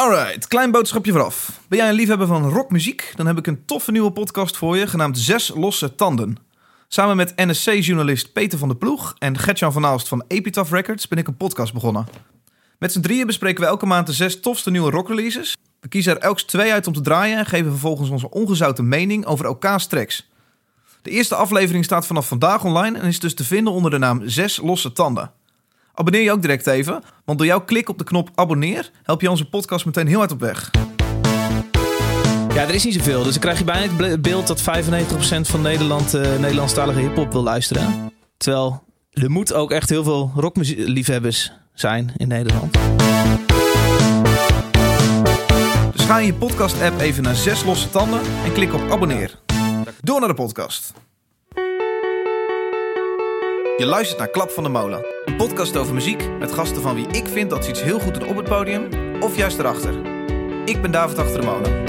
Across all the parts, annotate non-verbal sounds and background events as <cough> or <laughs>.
Alright, klein boodschapje vooraf. Ben jij een liefhebber van rockmuziek? Dan heb ik een toffe nieuwe podcast voor je, genaamd Zes Losse Tanden. Samen met NSC-journalist Peter van der Ploeg en Gertjan van Aalst van Epitaph Records ben ik een podcast begonnen. Met z'n drieën bespreken we elke maand de zes tofste nieuwe rockreleases. We kiezen er elks twee uit om te draaien en geven vervolgens onze ongezouten mening over elkaars tracks. De eerste aflevering staat vanaf vandaag online en is dus te vinden onder de naam Zes Losse Tanden. Abonneer je ook direct even, want door jouw klik op de knop abonneer help je onze podcast meteen heel hard op weg. Ja, er is niet zoveel. Dus dan krijg je bijna het beeld dat 95% van Nederland uh, Nederlandstalige hip-hop wil luisteren. Terwijl er moet ook echt heel veel rockliefhebbers zijn in Nederland. Dus ga in je podcast-app even naar zes losse tanden en klik op abonneer. Door naar de podcast. Je luistert naar Klap van de Molen. Een podcast over muziek met gasten van wie ik vind dat ze iets heel goed doen op het podium of juist erachter. Ik ben David Achter de Molen.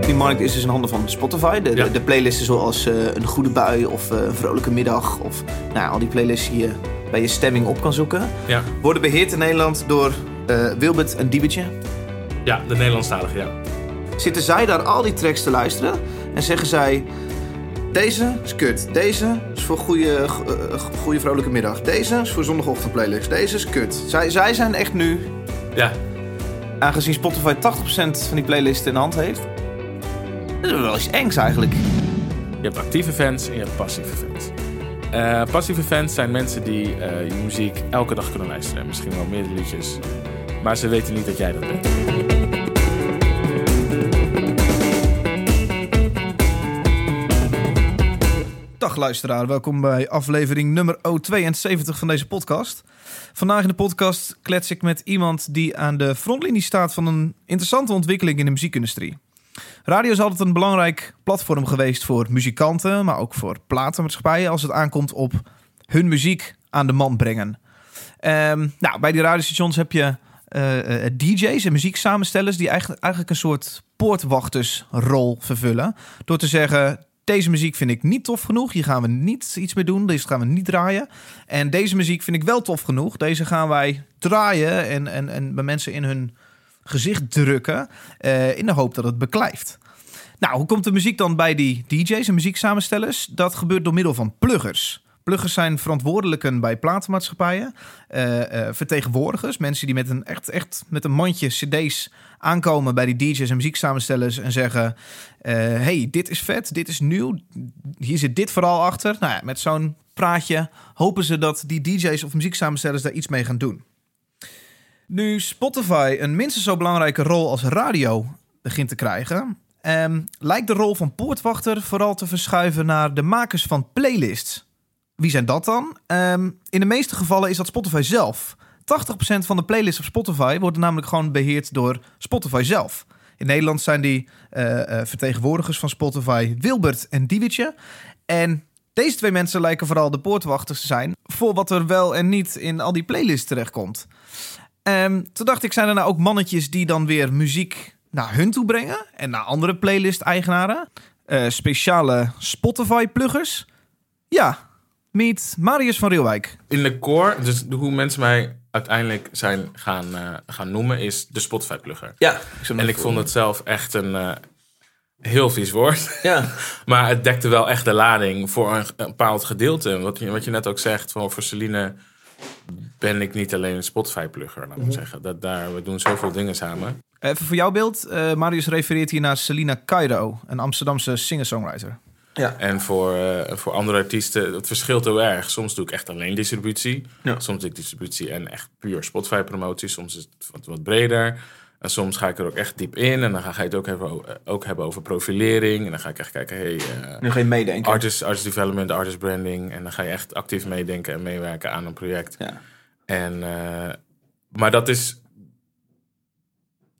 Die markt is dus in handen van Spotify. De, de, de playlisten zoals uh, Een Goede Bui of uh, Een Vrolijke Middag. Of nou, al die playlists die je bij je stemming op kan zoeken. Ja. Worden beheerd in Nederland door uh, Wilbert en Diebetje. Ja, de Nederlandstalige, ja. Zitten zij daar al die tracks te luisteren en zeggen zij... Deze is kut. Deze is voor goede, uh, goede vrolijke middag. Deze is voor zondagochtendplaylist. Deze is kut. Zij, zij zijn echt nu... Ja. Aangezien Spotify 80% van die playlisten in de hand heeft... Dat is wel iets engs eigenlijk. Je hebt actieve fans en je hebt passieve fans. Uh, passieve fans zijn mensen die uh, je muziek elke dag kunnen luisteren. Misschien wel meerdere liedjes. Maar ze weten niet dat jij dat bent. Luisteraar, welkom bij aflevering nummer 72 van deze podcast. Vandaag in de podcast klets ik met iemand die aan de frontlinie staat van een interessante ontwikkeling in de muziekindustrie. Radio is altijd een belangrijk platform geweest voor muzikanten, maar ook voor platenmaatschappijen als het aankomt op hun muziek aan de man brengen. Um, nou, bij die radiostations heb je uh, uh, DJ's en muzieksamenstellers die eigenlijk een soort poortwachtersrol vervullen. Door te zeggen, deze muziek vind ik niet tof genoeg. Hier gaan we niet iets mee doen. Deze gaan we niet draaien. En deze muziek vind ik wel tof genoeg. Deze gaan wij draaien en, en, en bij mensen in hun gezicht drukken. Uh, in de hoop dat het beklijft. Nou, hoe komt de muziek dan bij die DJ's en muzieksamenstellers? Dat gebeurt door middel van pluggers. Pluggers zijn verantwoordelijken bij platenmaatschappijen, uh, vertegenwoordigers, mensen die met een echt, echt met een mandje CD's aankomen bij die DJ's en muzieksamenstellers en zeggen: uh, hey, dit is vet, dit is nieuw, hier zit dit vooral achter. Nou ja, met zo'n praatje hopen ze dat die DJ's of muzieksamenstellers daar iets mee gaan doen. Nu Spotify een minstens zo belangrijke rol als radio begint te krijgen, um, lijkt de rol van poortwachter vooral te verschuiven naar de makers van playlists. Wie zijn dat dan? Um, in de meeste gevallen is dat Spotify zelf. 80% van de playlists op Spotify worden namelijk gewoon beheerd door Spotify zelf. In Nederland zijn die uh, uh, vertegenwoordigers van Spotify Wilbert en Diewitje. En deze twee mensen lijken vooral de poortwachters te zijn voor wat er wel en niet in al die playlists terechtkomt. Um, toen dacht ik, zijn er nou ook mannetjes die dan weer muziek naar hun toe brengen en naar andere playlist-eigenaren? Uh, speciale Spotify-pluggers? Ja, meet Marius van Rielwijk. In de core, dus hoe mensen mij uiteindelijk zijn gaan, uh, gaan noemen, is de Spotify-plugger. Ja. Ik en ik vond het zelf echt een uh, heel vies woord. <laughs> Ja. maar het dekte wel echt de lading voor een, een bepaald gedeelte. Wat je, wat je net ook zegt, van voor Celine ben ik niet alleen een Spotify-plugger, laat ik mm -hmm. zeggen. Dat, daar, we doen zoveel dingen samen. Even voor jouw beeld, uh, Marius refereert hier naar Selina Cairo, een Amsterdamse singer-songwriter. Ja. En voor, uh, voor andere artiesten, het verschilt heel erg. Soms doe ik echt alleen distributie. Ja. Soms doe ik distributie en echt puur Spotify promotie. Soms is het wat, wat breder. En soms ga ik er ook echt diep in. En dan ga je het ook, hebben, ook hebben over profilering. En dan ga ik echt kijken, hey, uh, nu ga je meedenken. Artist, artist development, artist branding. En dan ga je echt actief meedenken en meewerken aan een project. Ja. En, uh, maar dat is,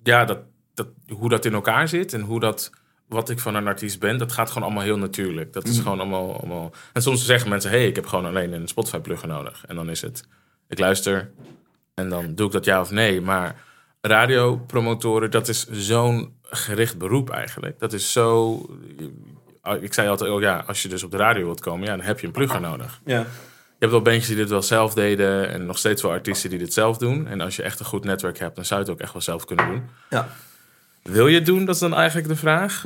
ja, dat, dat, hoe dat in elkaar zit en hoe dat wat ik van een artiest ben, dat gaat gewoon allemaal heel natuurlijk. Dat is mm. gewoon allemaal, allemaal... En soms zeggen mensen, hey, ik heb gewoon alleen een Spotify-plugger nodig. En dan is het, ik luister en dan doe ik dat ja of nee. Maar radiopromotoren, dat is zo'n gericht beroep eigenlijk. Dat is zo... Ik zei altijd, oh ja, als je dus op de radio wilt komen, ja, dan heb je een plugger nodig. Ja. Je hebt wel bandjes die dit wel zelf deden. En nog steeds wel artiesten die dit zelf doen. En als je echt een goed netwerk hebt, dan zou je het ook echt wel zelf kunnen doen. Ja. Wil je het doen? Dat is dan eigenlijk de vraag.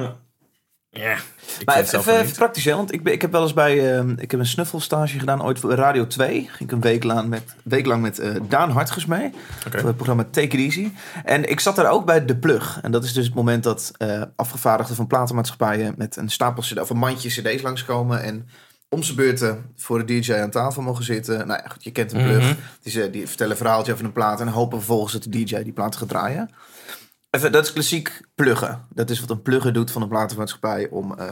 Ja. Maar even, praktisch, hè? want ik, ben, ik heb wel eens bij... ehm, ik heb een snuffelstage gedaan ooit voor Radio 2. Ging ik een week lang met, week lang met eh, Daan Hartges mee. Oké. Voor het programma Take It Easy. En ik zat daar ook bij De Plug. En dat is dus het moment dat eh, afgevaardigden van platenmaatschappijen... met een stapel cd of een mandje cd's langskomen... en om zijn beurten voor de DJ aan tafel mogen zitten. Nou ja, goed, je kent een plug. Mhm. Die, ze- die vertellen een verhaaltje over een plaat... en hopen vervolgens dat de DJ die plaat gaat draaien. Even, dat is klassiek pluggen. Dat is wat een plugger doet van een platenmaatschappij... om eh,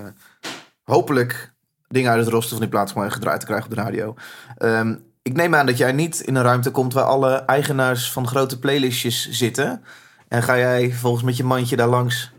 hopelijk dingen uit het roster van die platenmaatschappij gedraaid te krijgen op de radio. Ehm, ik neem aan dat jij niet in een ruimte komt... waar alle eigenaars van grote playlistjes zitten... en ga jij volgens met je mandje daar langs...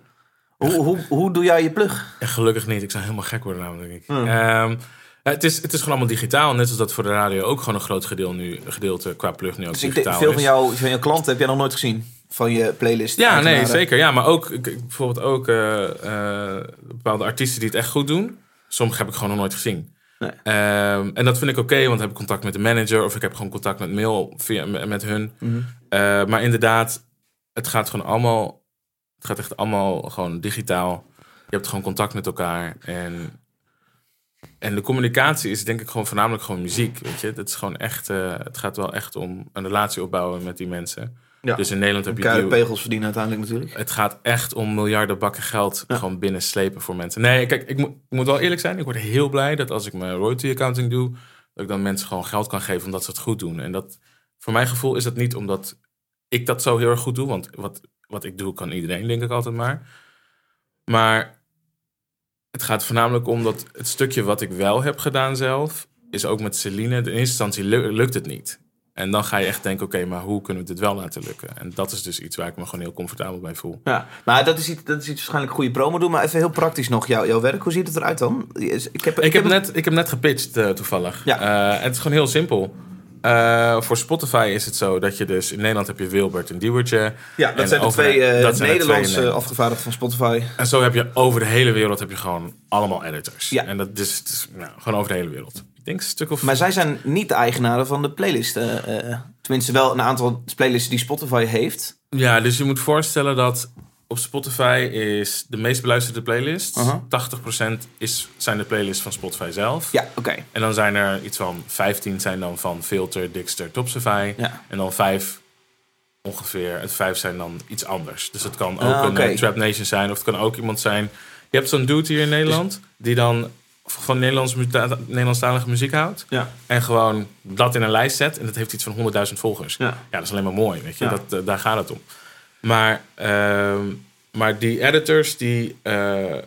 Hoe, hoe, hoe doe jij je plug? Gelukkig niet. Ik zou helemaal gek worden namelijk, denk ik. Hmm. Ehm, het, is, het is gewoon allemaal digitaal. Net als dat voor de radio ook gewoon een groot gedeelte, nu, gedeelte qua plug nu ook Dus ik denk, digitaal veel is. van, jou, van jouw klanten heb jij nog nooit gezien. Van je playlist. Ja, nee, zeker. Ja, maar ook bijvoorbeeld ook eh, eh, bepaalde artiesten die het echt goed doen. Sommige heb ik gewoon nog nooit gezien. Nee. Ehm, en dat vind ik oké, want dan heb ik contact met de manager of ik heb gewoon contact met mail via, met hun. Mhm. Eh, maar inderdaad, het gaat gewoon allemaal, het gaat echt allemaal gewoon digitaal. Je hebt gewoon contact met elkaar en, en de communicatie is denk ik gewoon voornamelijk gewoon muziek, weet je. Het is gewoon echt, het gaat wel echt om een relatie opbouwen met die mensen. Ja. Dus in Nederland heb je pegels verdienen uiteindelijk natuurlijk. het gaat echt om miljarden bakken geld Ja. gewoon binnenslepen voor mensen. Nee, kijk, ik moet, ik moet wel eerlijk zijn. Ik word heel blij dat als ik mijn royalty accounting doe, dat ik dan mensen gewoon geld kan geven omdat ze het goed doen. En dat, voor mijn gevoel is dat niet omdat ik dat zo heel erg goed doe. Want wat, wat ik doe, kan iedereen, denk ik altijd maar. Maar het gaat voornamelijk om dat het stukje wat ik wel heb gedaan zelf, is ook met Celine. In eerste instantie lu- lukt het niet. En dan ga je echt denken, oké, maar hoe kunnen we dit wel laten lukken? En dat is dus iets waar ik me gewoon heel comfortabel bij voel. Ja, maar dat is, iets, dat is iets waarschijnlijk goede promo doen. Maar even heel praktisch nog, jouw, jouw werk. Hoe ziet het eruit dan? Ik heb, Ik heb, net, ik heb net gepitcht eh, toevallig. Ja. Eh, en het is gewoon heel simpel. Eh, voor Spotify is het zo dat je dus... In Nederland heb je Wilbert en Diewertje. Ja, dat zijn de twee eh, dat zijn de Nederlandse twee, afgevaardigden van Spotify. En zo heb je over de hele wereld heb je gewoon allemaal editors. Ja. En dat is nou, gewoon over de hele wereld. Ik denk een stuk of... Maar zij zijn niet de eigenaren van de playlisten. eh, tenminste, wel een aantal playlisten die Spotify heeft. Ja, dus je moet voorstellen dat op Spotify is de meest beluisterde playlist. Aha. 80% is, zijn de playlists van Spotify zelf. Ja, oké. En dan zijn er iets van 15 zijn dan van Filter, Dixter, Topsify. Ja. En dan vijf ongeveer. Het vijf zijn dan iets anders. Dus het kan ook Ah, een oké. eh, Trap Nation zijn. Of het kan ook iemand zijn. Je hebt zo'n dude hier in Nederland. Die dan van Nederlands, Nederlandstalige muziek houdt. Ja. En gewoon dat in een lijst zet. En dat heeft iets van 100.000 volgers. Ja. Ja, dat is alleen maar mooi. Weet je? Ja. Dat, eh, daar gaat het om. Maar, ehm, maar die editors die, eh,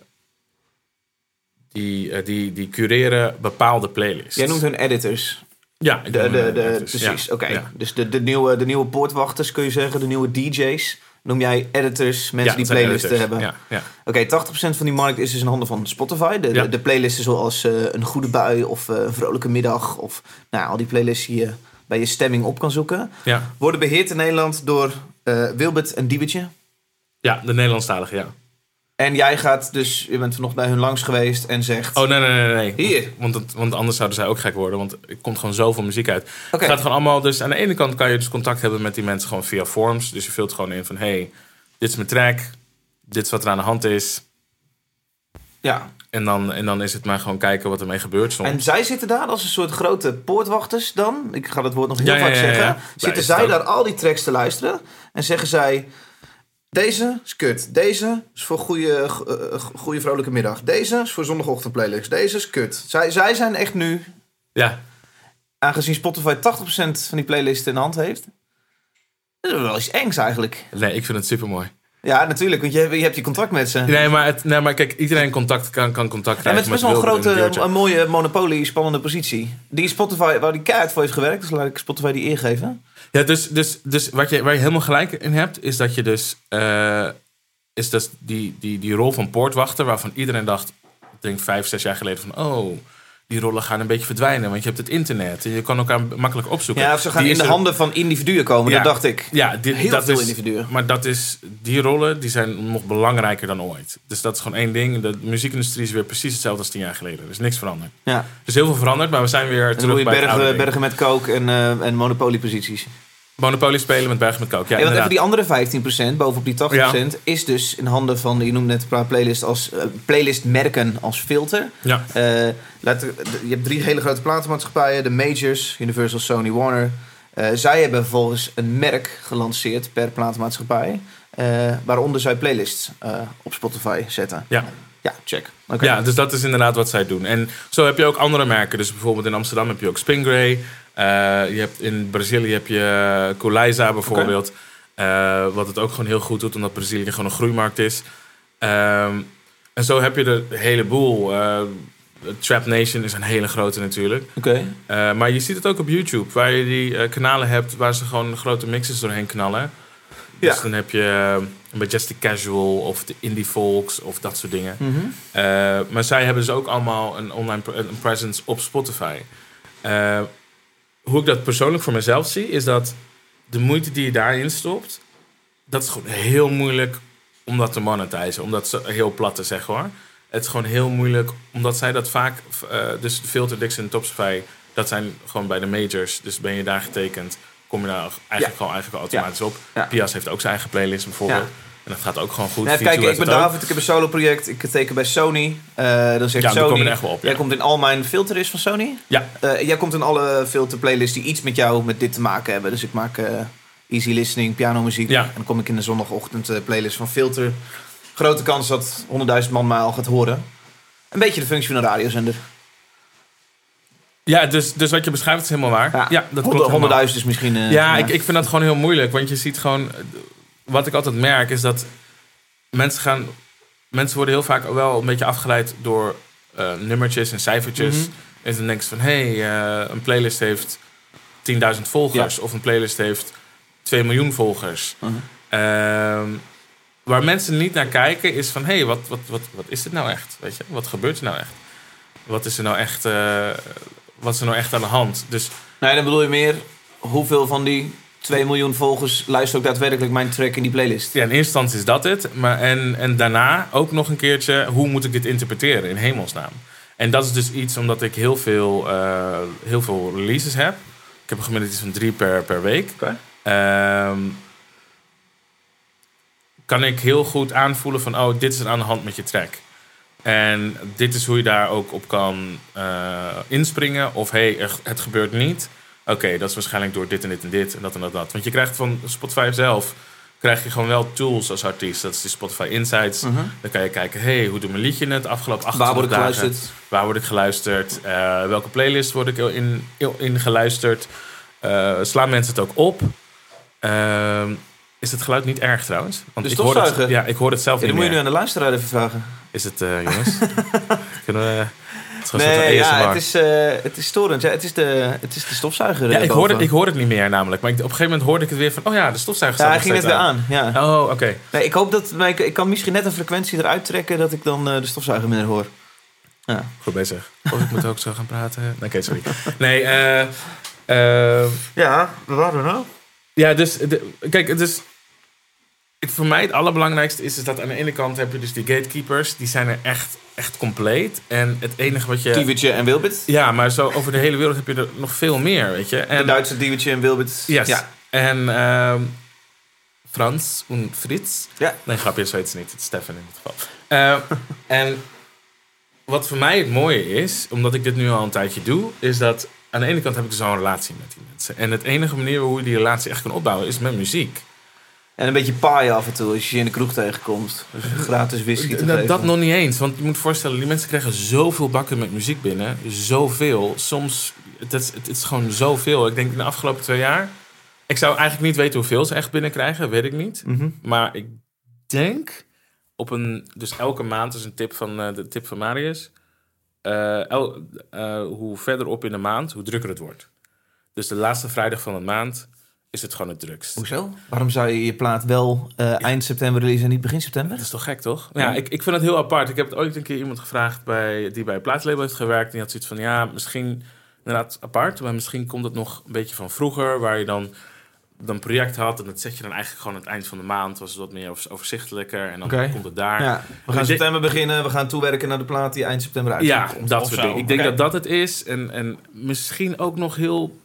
die, eh, die, die cureren bepaalde playlists. Jij noemt hun editors. Ja, De, de, precies, Ja, oké. ja. Dus de, de, nieuwe, de nieuwe poortwachters kun je zeggen, de nieuwe DJ's. Noem jij editors, mensen Ja, die editors. hebben. Ja, ja. Oké, 80% van die markt is dus in handen van Spotify. De, de, de playlisten zoals eh, een goede bui of eh, een vrolijke middag. Of nou, al die playlists die je bij je stemming op kan zoeken. ja. Worden beheerd in Nederland door eh, Wilbert en Diebertje. Ja, de Nederlandstalige, ja. En jij gaat dus, je bent nog bij hun langs geweest en zegt... Oh, nee, nee, nee. nee. Hier. Want, het- want anders zouden zij ook gek worden. Want er komt gewoon zoveel muziek uit. Oké. Het gaat gewoon allemaal... Dus aan de ene kant kan je dus contact hebben met die mensen gewoon via forms. Dus je vult gewoon in van... Hey, dit is mijn track. Dit is wat er aan de hand is. Ja. En dan, en dan is het maar gewoon kijken wat ermee gebeurt soms. En zij zitten daar als een soort grote poortwachters dan. Ik ga dat woord nog heel Ja, vaak ja, ja, zeggen. Zitten zij daar al die tracks te luisteren. En zeggen zij... Deze is kut. Deze is voor goede, uh, goede vrolijke middag. Deze is voor zondagochtend playlist. Deze is kut. Zij, zij zijn echt nu, Ja, aangezien Spotify 80% van die playlisten in de hand heeft. Dat is wel iets engs eigenlijk. nee, ik vind het super mooi. Ja, natuurlijk, want je, hebt- je hebt je contact met ze. Nee, maar, het, nee, maar kijk, iedereen contact kan, kan contact En krijgen. het is best wel een grote, een mooie monopolie, spannende positie. Die Spotify, waar die keihard voor heeft gewerkt, dus laat ik Spotify die eer geven. Ja, dus, dus, dus wat je, waar je helemaal gelijk in hebt, is dat je dus, eh, is dus die, die, die rol van poortwachter, waarvan iedereen dacht, ik denk vijf, zes jaar geleden van, oh, die rollen gaan een beetje verdwijnen. Want je hebt het internet en je kan elkaar makkelijk opzoeken. Ja, ze gaan Die in de er- handen van individuen komen, Ja. dat dacht ik. Ja, dit, Heel dat veel is, individuen. Maar dat is, die rollen die zijn nog belangrijker dan ooit. Dus dat is gewoon één ding. De muziekindustrie is weer precies hetzelfde als tien jaar geleden. Er is niks veranderd. Ja. Er is heel veel veranderd, maar we zijn weer En terug bij bergen, bergen met coke en, eh en monopolieposities. Monopoly spelen met bergen met kook. Ja, Hey, want even die andere 15%, bovenop die 80%, is dus in handen van, je noemde net een paar playlist als, eh, playlistmerken als filter. Ja, Eh, laat, je hebt drie hele grote platenmaatschappijen, de majors, Universal, Sony, Warner. Eh, zij hebben vervolgens een merk gelanceerd per platenmaatschappij, waaronder zij playlists op Spotify zetten. ja. Ja, check. Ja, dus dat is inderdaad wat zij doen. En zo heb je ook andere merken. Dus bijvoorbeeld in Amsterdam heb je ook Spingray. Eh, je hebt in Brazilië heb je Coleiza bijvoorbeeld. Eh, wat het ook gewoon heel goed doet, omdat Brazilië gewoon een groeimarkt is. Ehm, en zo heb je er een heleboel. Eh, Trap Nation is een hele grote natuurlijk. Oké. Eh, maar je ziet het ook op YouTube, waar je die eh, kanalen hebt waar ze gewoon grote mixes doorheen knallen. Dus Ja. dan heb je uh, Majestic Casual of de Indie Folks of dat soort dingen. Mhm. Eh, maar zij hebben dus ook allemaal een online een presence op Spotify. Hoe ik dat persoonlijk voor mezelf zie, is dat de moeite die je daarin stopt, dat is gewoon heel moeilijk om dat te monetizen. Om dat heel plat te zeggen hoor. Het is gewoon heel moeilijk, omdat zij dat vaak, eh, dus Filter, Dixon en Topsify, dat zijn gewoon bij de majors. Dus ben je daar getekend, kom je daar eigenlijk Ja. gewoon eigenlijk al automatisch op. Ja. Pias heeft ook zijn eigen playlist bijvoorbeeld. Ja. En dat gaat ook gewoon goed. Even V2 kijken, ik ben. David, ik heb een solo project, ik teken bij Sony. Eh, dan zegt Ja, Sony, kom er echt wel op, ja. jij komt in al mijn filter is van Sony. Ja, Eh, jij komt in alle filter playlists die iets met jou, met dit te maken hebben. Dus ik maak eh, easy listening, pianomuziek. Ja. En dan kom ik in de zondagochtend playlist van filter. Grote kans dat 100.000 man mij al gaat horen. Een beetje de functie van een radiozender. Ja, dus, dus wat je beschrijft is helemaal waar. Ja, dat. Honderd- helemaal. 100.000 is misschien... Ja, Ik, ik vind dat gewoon heel moeilijk. Want je ziet gewoon... Wat ik altijd merk is dat mensen gaan... Mensen worden heel vaak wel een beetje afgeleid door eh, nummertjes en cijfertjes. Mhm. En dan denk je van... Hé, hey, eh, een playlist heeft 10.000 volgers. Of een playlist heeft 2 miljoen volgers. Mhm. Ehm, waar mensen niet naar kijken is van... Hé, hey, wat, wat, wat, wat is dit nou echt? Weet je? Wat gebeurt er nou echt? Wat is er nou echt... eh, wat is er nou echt aan de hand? Dus Nee, dan bedoel je meer hoeveel van die 2 miljoen volgers luisteren ook daadwerkelijk mijn track in die playlist. Ja, in eerste instantie is dat het. Maar en, en daarna ook nog een keertje, hoe moet ik dit interpreteren in hemelsnaam? En dat is dus iets omdat ik heel veel, eh, heel veel releases heb. Ik heb een gemiddeld iets van drie per, per week. Oké. Ehm, kan ik heel goed aanvoelen van, oh, dit is er aan de hand met je track. En dit is hoe je daar ook op kan eh, inspringen. Of hey, het gebeurt niet. Oké, dat is waarschijnlijk door dit en dit en dit en dat en dat, dat. Want je krijgt van Spotify zelf krijg je gewoon wel tools als artiest. Dat is die Spotify Insights. Mhm. Dan kan je kijken, hey, hoe doet mijn liedje het afgelopen 28 Waar word ik dagen? geluisterd? Waar word ik geluisterd? Eh, welke playlist word ik in, in geluisterd? Eh, slaan mensen het ook op? Ehm, is het geluid niet erg trouwens? Want ik hoor het, ja, ik hoor het zelf Ja, dan niet moet je nu meer. aan de luisteraar even vragen. Is het, eh, jongens? <laughs> Kunnen we... Het Nee, ja, het is, eh, het is storend. Ja, het, is de, het is de stofzuiger. Ja, ik hoor, het, ik hoor het niet meer namelijk. Maar ik, op een gegeven moment hoorde ik het weer van... Oh ja, de stofzuiger Ja, staat hij nog ging net steeds weer aan. Ja. Oh, oké. Nee, ik hoop dat... maar Ik, ik kan misschien net een frequentie eruit trekken... dat ik dan eh, de stofzuiger minder hoor. Ja. Goed bezig. Of ik moet ook zo gaan praten. Nee, sorry. Nee, eh... eh, Ja, waar waren we nou? Ja, dus de- kijk, het is. Ik, voor mij het allerbelangrijkste is, is dat aan de ene kant heb je dus die gatekeepers, die zijn er echt, echt compleet. En het enige wat je. Diewertje en Wilbit. Ja, maar zo over de hele wereld heb je er nog veel meer, weet je. De En, Duitse Diewertje en Wilbit. yes. Ja. En ehm, Frans en Frits. Ja. Nee, grapje, zo heet ze niet. Het is Stefan in dit geval. Eh, <laughs> en wat voor mij het mooie is, omdat ik dit nu al een tijdje doe, is dat aan de ene kant heb ik dus al een relatie met die mensen. En het enige manier hoe je die relatie echt kan opbouwen is met muziek. En een beetje paaien af en toe als je je in de kroeg tegenkomt. Dus gratis whisky te Dat, dat nog niet eens. Want je moet voorstellen, die mensen krijgen zoveel bakken met muziek binnen. Zoveel. Soms, het is, het is gewoon zoveel. Ik denk in de afgelopen twee jaar... Ik zou eigenlijk niet weten hoeveel ze echt binnenkrijgen. Weet ik niet. Mhm. Maar ik denk op een... Dus elke maand is een tip van, eh, de tip van Marius. Eh, el- eh, hoe verder op in de maand, hoe drukker het wordt. Dus de laatste vrijdag van de maand is het gewoon het drukst. Hoezo? Waarom zou je je plaat wel eh, eind september releasen en niet begin september? Dat is toch gek, toch? Ja, ik, ik vind het heel apart. Ik heb het ooit een keer iemand gevraagd bij, die bij een plaatslabel heeft gewerkt. En die had zoiets van, ja, misschien inderdaad apart. Maar misschien komt het nog een beetje van vroeger, waar je dan dan een project had. En dat zet je dan eigenlijk gewoon aan het eind van de maand. Was het wat meer overzichtelijker. En dan komt het daar. Ja, we gaan Ik september beginnen. We gaan toewerken naar de plaat die eind september uitkomt. Ja, dat soort dingen. Ik denk dat dat het is. En, en misschien ook nog heel,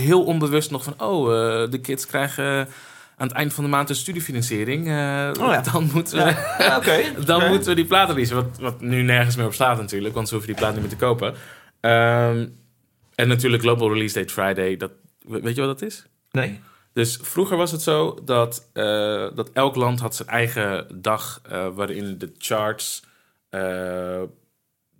heel onbewust nog van... oh, eh, de kids krijgen aan het eind van de maand een studiefinanciering. Eh, Oh ja. Dan moeten we... Ja. <laughs> Dan moeten we die plaat releasen. Wat, wat nu nergens meer op staat natuurlijk. Want ze hoeven die plaat niet meer te kopen. Ehm, en natuurlijk Global Release Date Friday. Dat, weet je wat dat is? Nee. Dus vroeger was het zo dat, eh, dat elk land had zijn eigen dag... waarin de charts...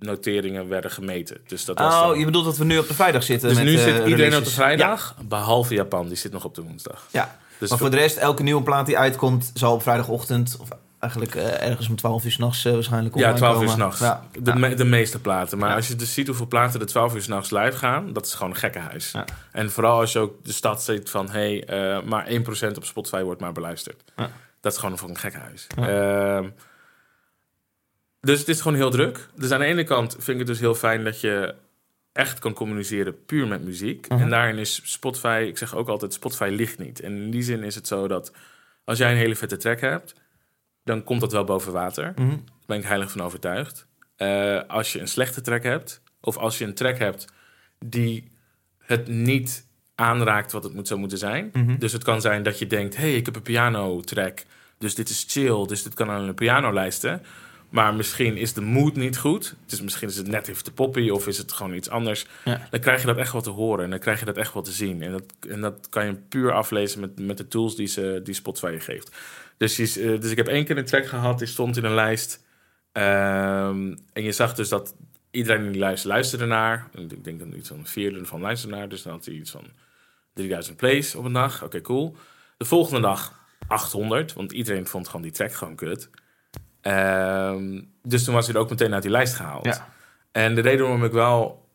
noteringen werden gemeten. Dus dat was Oh, dan- je bedoelt dat we nu op de vrijdag zitten dus met nu eh, zit iedereen op de vrijdag, behalve Japan, die zit nog op de woensdag. Ja. Dus maar voor de rest, elke nieuwe plaat die uitkomt... zal op vrijdagochtend, of eigenlijk eh, ergens om 12 uur s'nachts uh, waarschijnlijk ja, online 12 uur s'nachts. Ja. De, me- de meeste platen. Maar Ja. als je dus ziet hoeveel platen er 12 uur s'nachts live gaan, dat is gewoon een gekkenhuis. Ja. En vooral als je ook de stad ziet van, hé, hey, eh, maar 1% op Spotify wordt maar beluisterd. Ja. Dat is gewoon een fucking gekkenhuis. Ja. Dus het is gewoon heel druk. Dus aan de ene kant vind ik het dus heel fijn dat je echt kan communiceren puur met muziek. Mhm. En daarin is Spotify, ik zeg ook altijd, Spotify ligt niet. En in die zin is het zo dat als jij een hele vette track hebt, dan komt dat wel boven water. Mhm. Daar ben ik heilig van overtuigd. Eh, als je een slechte track hebt, of als je een track hebt die het niet aanraakt wat het moet, zou moeten zijn. Mhm. Dus het kan zijn dat je denkt, hey, ik heb een piano track, dus dit is chill, dus dit kan aan een piano lijsten. Maar misschien is de mood niet goed. Dus misschien is het net even te poppy of is het gewoon iets anders. Ja. Dan krijg je dat echt wel te horen en dan krijg je dat echt wel te zien. En dat, en dat kan je puur aflezen met, met de tools die, ze, die Spotify je geeft. Dus, je is- eh, dus ik heb één keer een track gehad, die stond in een lijst. Ehm, en je zag dus dat iedereen in die lijst luisterde naar. Ik denk dan iets van een vierde van luisterde naar. Dus dan had hij iets van 3000 plays op een dag. Oké, cool. De volgende dag 800, want iedereen vond gewoon die track gewoon kut. Ehm, dus toen was hij er ook meteen uit die lijst gehaald. Ja. En de reden waarom ik wel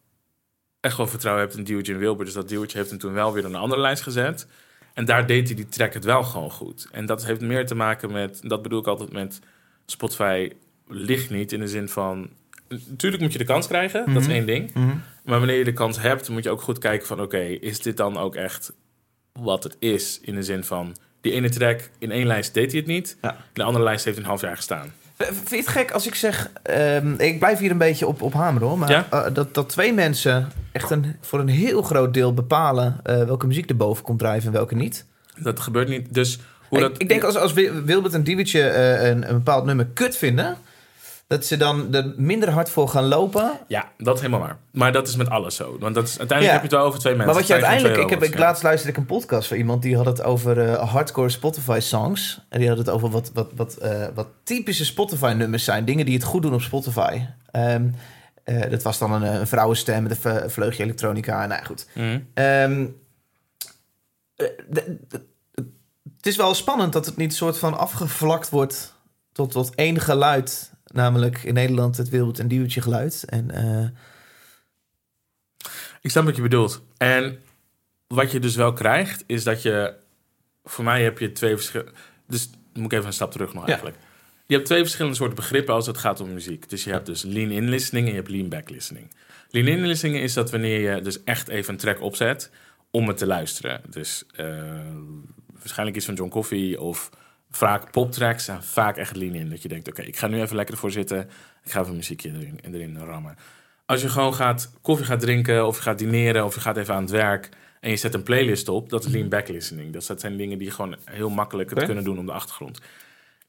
echt wel vertrouwen heb in Duwtje en Wilbur... is dat Duwtje heeft hem toen wel weer op een andere lijst gezet. En daar deed hij die track het wel gewoon goed. En dat heeft meer te maken met... dat bedoel ik altijd met Spotify ligt niet in de zin van... Natuurlijk moet je de kans krijgen, dat is Mhm. één ding. Mhm. Maar wanneer je de kans hebt, moet je ook goed kijken van... oké, is dit dan ook echt wat het is? In de zin van, die ene track in één lijst deed hij het niet. Ja. In de andere lijst heeft hij een half jaar gestaan. Vind je het gek als ik zeg... ehm, ik blijf hier een beetje op, op hameren hoor. Maar Ja? eh, dat, dat twee mensen echt een, voor een heel groot deel bepalen... eh, welke muziek er boven komt drijven en welke niet. Dat gebeurt niet. Dus hoe ik, dat... ik denk als, als Wil- Wilbert en Diewetje eh, een, een bepaald nummer kut vinden... dat ze dan er minder hard voor gaan lopen... Ja, dat is helemaal waar. Maar dat is met alles zo. Want dat is, uiteindelijk Ja. heb je het wel over twee mensen. Maar wat je uiteindelijk... Ik heb, ik, laatst luisterde ik een podcast van iemand... die had het over eh, hardcore Spotify songs. En die had het over wat, wat, wat, eh, wat typische Spotify nummers zijn. Dingen die het goed doen op Spotify. Ehm, eh, dat was dan een, een vrouwenstem met een vleugje elektronica. Nou ja, goed. de- het is wel spannend dat het niet soort van afgevlakt wordt... tot, tot één geluid. Namelijk in Nederland het Wilbert en Diewetje geluid. En... eh, Ik snap wat je bedoelt. En wat je dus wel krijgt, is dat je... Voor mij heb je twee verschillende... Dus moet ik even een stap terug nog Ja. eigenlijk. Je hebt twee verschillende soorten begrippen als het gaat om muziek. Dus je hebt dus lean-in listening en je hebt lean-back listening. Lean-in listening is dat wanneer je dus echt even een track opzet om het te luisteren. Dus eh, waarschijnlijk iets van John Coffey of vaak poptracks zijn vaak echt lean-in. Dat je denkt, oké, ik ga nu even lekker ervoor zitten. Ik ga even muziekje erin, erin rammen. Als je gewoon gaat koffie gaat drinken of je gaat dineren of je gaat even aan het werk en je zet een playlist op, dat is lean back listening. Dus dat zijn dingen die gewoon heel makkelijk het kunnen doen om de achtergrond.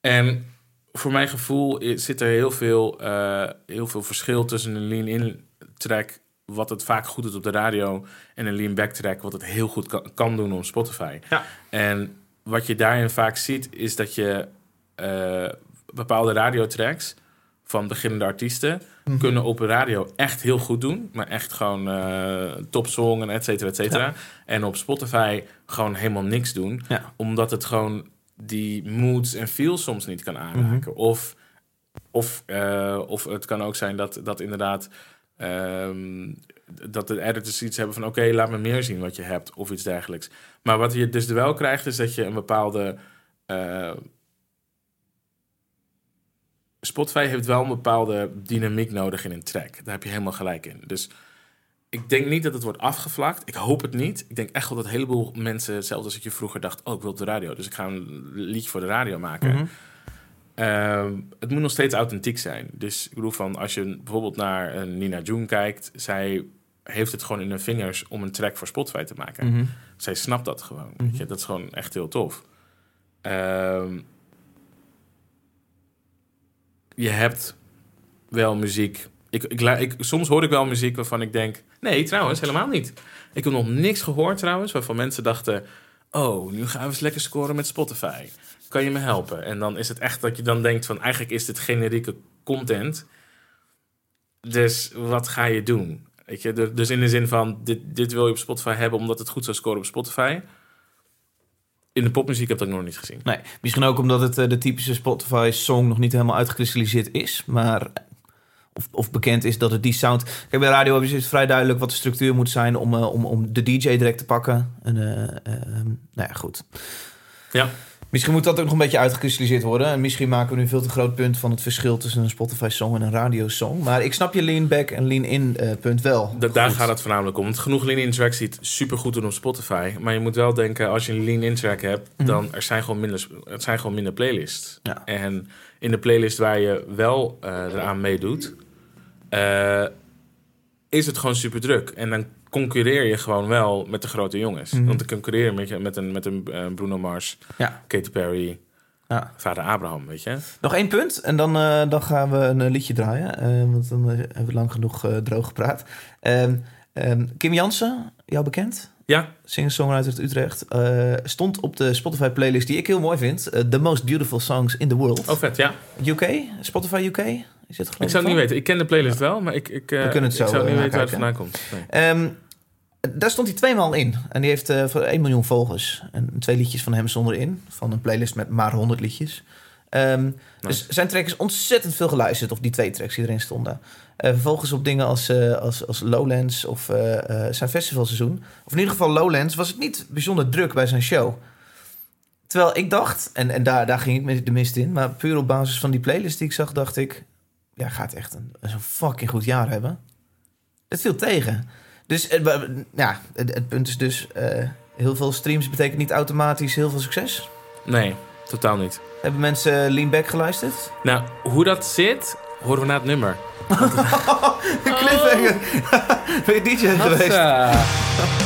En voor mijn gevoel zit er heel veel, eh, heel veel verschil tussen een lean in track wat het vaak goed doet op de radio en een lean back track wat het heel goed kan, kan doen op Spotify. Ja. En wat je daarin vaak ziet is dat je eh, bepaalde radiotracks van beginnende artiesten Mhm. kunnen op radio echt heel goed doen. Maar echt gewoon eh topsong en et cetera, et cetera. En op Spotify gewoon helemaal niks doen. Ja. Omdat het gewoon die moods en feels soms niet kan aanraken. Of, of, eh, of het kan ook zijn dat, dat inderdaad... ehm, dat de editors iets hebben van... oké, laat me meer zien wat je hebt of iets dergelijks. Maar wat je dus wel krijgt is dat je een bepaalde... eh, Spotify heeft wel een bepaalde dynamiek nodig in een track. Daar heb je helemaal gelijk in. Dus ik denk niet dat het wordt afgevlakt. Ik hoop het niet. Ik denk echt wel dat een heleboel mensen... hetzelfde als ik je vroeger dacht... oh, ik wil op de radio. Dus ik ga een liedje voor de radio maken. Mhm. Ehm, het moet nog steeds authentiek zijn. Dus ik bedoel van, als je bijvoorbeeld naar een Nina June kijkt, zij heeft het gewoon in haar vingers om een track voor Spotify te maken. Mhm. Zij snapt dat gewoon. weet je? Dat is gewoon echt heel tof. Ehm, je hebt wel muziek. Ik, ik, soms hoor ik wel muziek waarvan ik denk... Nee, trouwens, helemaal niet. Ik heb nog niks gehoord trouwens... waarvan mensen dachten... Oh, nu gaan we eens lekker scoren met Spotify. Kan je me helpen? En dan is het echt dat je dan denkt van... Eigenlijk is dit generieke content. Dus wat ga je doen? Weet je? Dus- in de zin van... Dit, dit wil je op Spotify hebben omdat het goed zou scoren op Spotify... In de popmuziek heb ik dat nog niet gezien. Nee, misschien ook omdat het eh, de typische Spotify-song nog niet helemaal uitgekristalliseerd is. Maar of, of bekend is dat het die sound... Kijk, bij radio is het vrij duidelijk wat de structuur moet zijn... om, eh, om, om de DJ direct te pakken. En, eh, nou ja, goed. Ja. Misschien moet dat ook nog een beetje uitgekristalliseerd worden. En misschien maken we nu veel te groot punt van het verschil tussen een Spotify-song en een radiosong. Maar ik snap je lean back en lean in eh, punt wel. Da- daar gaat het voornamelijk om. Want genoeg lean-in tracks ziet super goed doen op Spotify. Maar je moet wel denken, als je een lean-in track hebt, Mhm. dan er zijn gewoon minder, het zijn gewoon minder playlists. Ja. En in de playlist waar je wel eh, eraan meedoet, eh, is het gewoon super druk. En dan concurreer je gewoon wel met de grote jongens. Mhm. Want dan concurreer je met, je- met een, met een eh, Bruno Mars, Ja. Katy Perry, Ja. vader Abraham, weet je. Nog één punt en dan, eh, dan gaan we een eh, liedje draaien. want dan hebben we lang genoeg droog gepraat. Ehm, ehm, Kim Jansen, jou bekend? Ja, Singer-songwriter uit Utrecht. stond op de Spotify-playlist die ik heel mooi vind. The Most Beautiful Songs in the World. oh vet, ja. UK? Spotify UK? Is het Ik zou het niet weten. Ik ken de playlist wel, maar ik, ik, We kunnen het ik zo, zou niet weten waar het vandaan komt. Nee. Ehm, daar stond hij tweemaal in. En die heeft eh, voor 1 miljoen volgers. En twee liedjes van hem stonden erin. Van een playlist met maar 100 liedjes. Ehm, Dus zijn track is ontzettend veel geluisterd. Of die twee tracks die erin stonden. Eh, vervolgens op dingen als, eh, als, als Lowlands of zijn festivalseizoen. Of in ieder geval Lowlands was het niet bijzonder druk bij zijn show. Terwijl ik dacht, en, en daar, daar ging ik met de mist in. Maar puur op basis van die playlist die ik zag, dacht ik... Ja, gaat echt een, zo'n fucking goed jaar hebben. Het viel tegen. Dus eh, ja, het, het punt is dus... eh, heel veel streams betekent niet automatisch heel veel succes. nee, totaal niet. Hebben mensen Lean Back geluisterd? Nou, hoe dat zit, horen we na het nummer. <laughs> Cliffhanger. <laughs> Ben je DJ geweest? <laughs>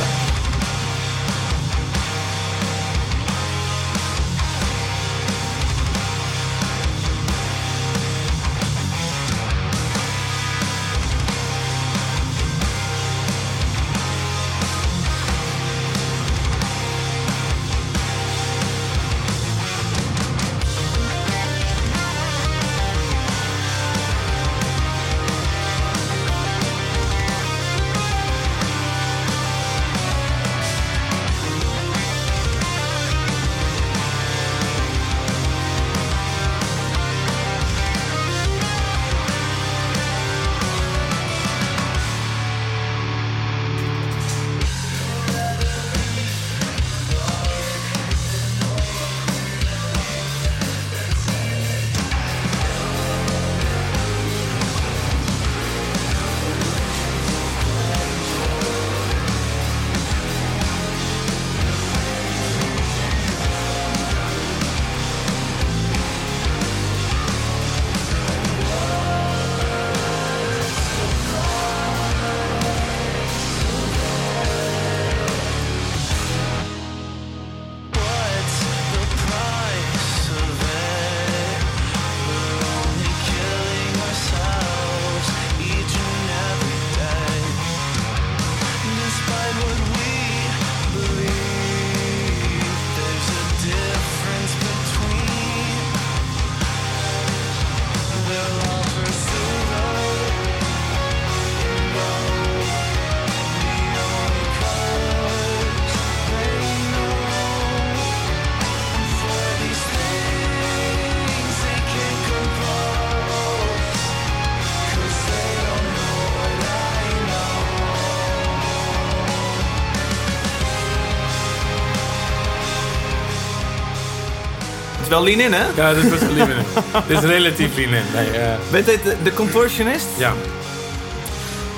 wel lean in, hè? Ja, dit was lean in. <laughs> dit is relatief lean in. Nee, eh, Bent dit de, de contortionist? ja.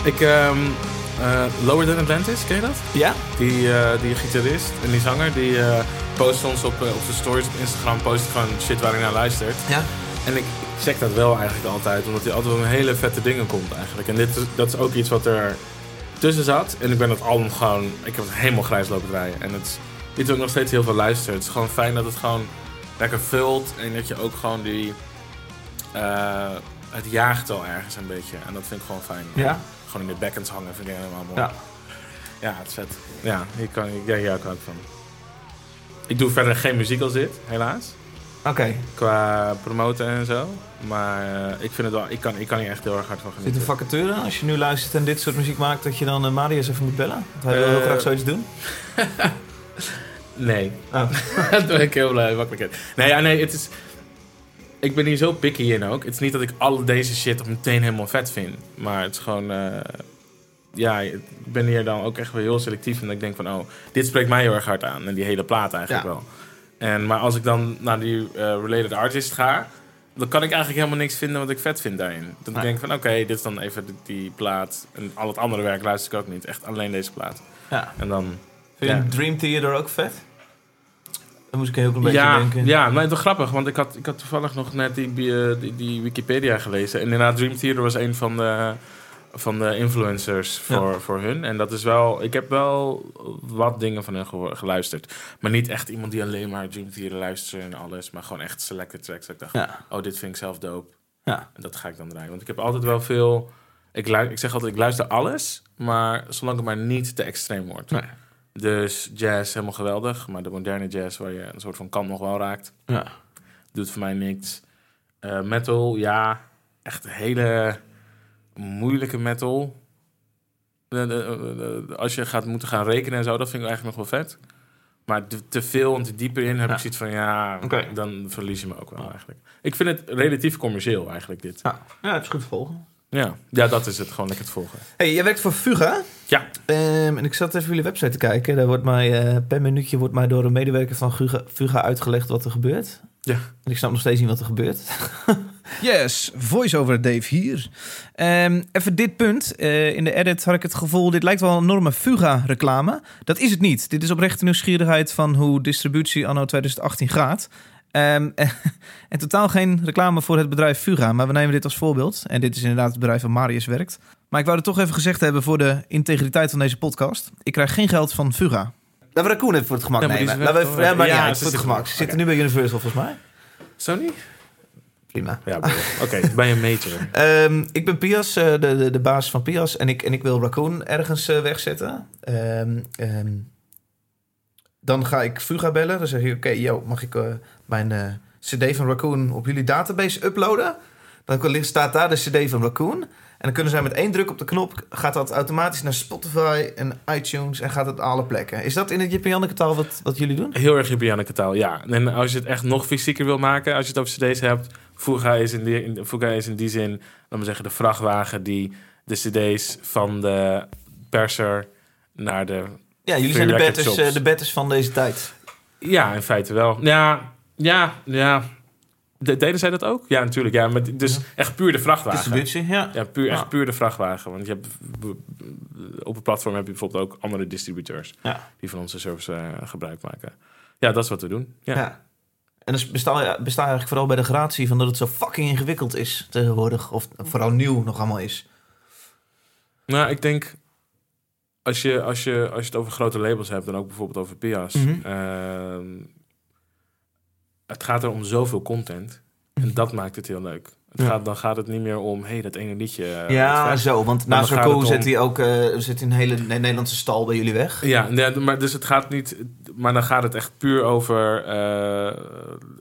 Ik, ehm eh, Lower Than Atlantis, ken je dat? Ja. Die, eh, die gitarist en die zanger, die eh, post ons op, eh, op zijn stories op Instagram, post gewoon shit waar hij naar luistert. Ja. En ik, ik check dat wel eigenlijk altijd, omdat hij altijd wel hele vette dingen komt eigenlijk. En dit is, dat is ook iets wat er tussen zat. En ik ben dat album gewoon, ik heb het helemaal grijs lopen draaien. En het is iets wat ik nog steeds heel veel luister. Het is gewoon fijn dat het gewoon lekker vult en dat je ook gewoon die, eh, het jaagt al ergens een beetje. En dat vind ik gewoon fijn. Ja. Gewoon in de backends hangen vind ik helemaal mooi. Ja. Ja, het is vet. Ja, hier kan ik, ja, hou ik ook van. Ik doe verder geen muziek als dit, helaas. Oké. Qua promoten en zo. Maar eh, ik vind het wel, ik kan, ik kan hier echt heel erg hard van Zit genieten. een vacature als je nu luistert en dit soort muziek maakt, dat je dan uh, Marius even moet bellen? Want hij wil heel graag zoiets doen. <laughs> Nee. Oh. <laughs> dat ben ik heel blij, makkelijk. Nee, ja, nee, het is... Ik ben hier zo picky in ook. Het is niet dat ik alle deze shit meteen helemaal vet vind. Maar het is gewoon... eh, ja, ik ben hier dan ook echt wel heel selectief. En ik denk van, oh, dit spreekt mij heel erg hard aan. En die hele plaat eigenlijk Ja. wel. En, maar als ik dan naar die eh, related artist ga... Dan kan ik eigenlijk helemaal niks vinden wat ik vet vind daarin. Dan Nee. denk ik van, oké, dit is dan even die, die plaat. En al het andere werk luister ik ook niet. Echt alleen deze plaat. Ja. En dan... Vind je Ja. Dream Theater ook vet? Dan moest ik heel een beetje ja, denken. Ja, maar het is grappig, want ik had, ik had toevallig nog net die, die, die, die Wikipedia gelezen. En inderdaad, Dream Theater was een van de, van de influencers voor, voor hun. En dat is wel, ik heb wel wat dingen van hen geluisterd. Maar niet echt iemand die alleen maar Dream Theater luistert en alles. Maar gewoon echt selected tracks. Dat ik dacht, Ja. oh, dit vind ik zelf dope. Ja. En dat ga ik dan draaien. Want ik heb altijd wel veel... Ik, ik zeg altijd, ik luister alles. Maar zolang het maar niet te extreem wordt. Nee. Dus jazz helemaal geweldig. Maar de moderne jazz waar je een soort van kant nog wel raakt. Ja. Doet voor mij niks. Eh, metal, ja. Echt hele moeilijke metal. De- de- de- de- als je gaat moeten gaan rekenen en zo, dat vind ik eigenlijk nog wel vet. Maar te, veel en te dieper in heb Ja. ik zoiets van, ja, dan verlies je me ook wel eigenlijk. Ik vind het relatief commercieel eigenlijk, dit. Ja, ja het is goed te volgen. Ja, ja dat is het, gewoon lekker te volgen. Hey, jij werkt voor Fuga. Ja. Ehm, en ik zat even jullie website te kijken. Daar wordt mij, eh, per minuutje wordt mij door een medewerker van Fuga, Fuga uitgelegd wat er gebeurt. Ja. En ik snap nog steeds niet wat er gebeurt. <laughs> Yes, voice-over Dave hier. Ehm, even dit punt. Eh, in de edit had ik het gevoel, dit lijkt wel een enorme Fuga-reclame. Dat is het niet. Dit is oprechte nieuwsgierigheid van hoe distributie anno 2018 gaat. Ehm, <laughs> en totaal geen reclame voor het bedrijf Fuga, maar we nemen dit als voorbeeld. En dit is inderdaad het bedrijf waar Marius werkt. Maar ik wou het toch even gezegd hebben voor de integriteit van deze podcast. Ik krijg geen geld van Fuga. Laten we Raccoon even voor het gemak Ja, maar nemen. Laten we ja, maar Ja, voor het gemak. Ze zitten nu bij Universal volgens mij. Sony? Prima. Ja, oké, bij een major. Ehm, ik ben Pias, eh, de, de, de baas van Pias. En ik, en ik wil Raccoon ergens eh, wegzetten. Ehm, ehm, dan ga ik Fuga bellen. Dan zeg je, oké, yo, mag ik eh, mijn eh, cd van Raccoon op jullie database uploaden? Dan staat daar de cd van Raccoon. En dan kunnen zij met één druk op de knop... gaat dat automatisch naar Spotify en iTunes... en gaat het alle plekken. Is dat in het Janneke taal wat, wat jullie doen? Heel erg Janneke taal, ja. En als je het echt nog fysieker wil maken, als je het over cd's hebt... Fuga is in die, in, Fuga is in die zin, laten we zeggen, de vrachtwagen die de cd's van de perser naar de... Ja, jullie zijn de betters, eh, de betters van deze tijd. Ja, in feite wel. Ja, ja, ja. De, deden zij dat ook? Ja, natuurlijk. Ja, maar dus echt puur de vrachtwagen. Distributie, ja. Ja, puur, echt Ja. puur de vrachtwagen. Want je hebt, op het platform heb je bijvoorbeeld ook andere distributeurs... Ja. die van onze service eh, gebruik maken. Ja, dat is wat we doen. Ja. Ja. En dus besta, besta eigenlijk vooral bij de gratie van dat het zo fucking ingewikkeld is tegenwoordig. Of vooral nieuw nog allemaal is. Nou, ik denk... Als je, als, je, als je het over grote labels hebt... en ook bijvoorbeeld over Pia's... Mhm. ehm, het gaat er om zoveel content. En dat maakt het heel leuk. Het Ja. gaat, dan gaat het niet meer om... hey, dat ene liedje... eh, ja, zo. Want dan om- zet hij ook eh, zet hij een hele Ne- Nederlandse stal bij jullie weg. Ja, nee, maar dus het gaat niet. Maar dan gaat het echt puur over. eh,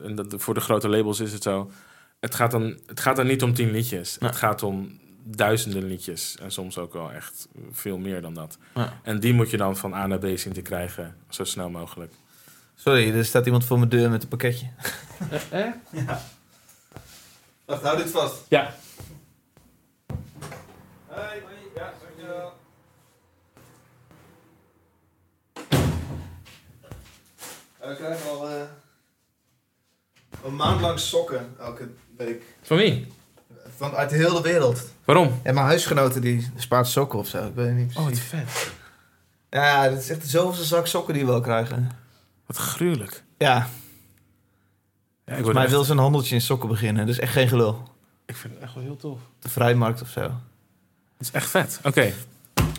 en dat, voor de grote labels is het zo. Het gaat dan, het gaat dan niet om tien liedjes. Ja. Het gaat om duizenden liedjes. En soms ook wel echt veel meer dan dat. Ja. En die moet je dan van A naar B zien te krijgen. Zo snel mogelijk. Sorry, er staat iemand voor mijn deur met een pakketje. Eh? Ja. Wacht, hou dit vast. Ja. Hoi. Ja, dankjewel. We krijgen al... eh, Een maand lang sokken elke week. Van wie? Van uit de hele wereld. Waarom? En mijn huisgenoten die spaart sokken of zo. Ik weet het niet Oh, wat precies. vet. Ja, dat is echt de zoveelste zak sokken die we wel krijgen. Wat gruwelijk. Ja, Ja, ik, volgens mij echt- wil ze een handeltje in sokken beginnen. Dus echt geen gelul. ik vind het echt wel heel tof. De vrijmarkt of zo. Het is echt vet. Oké.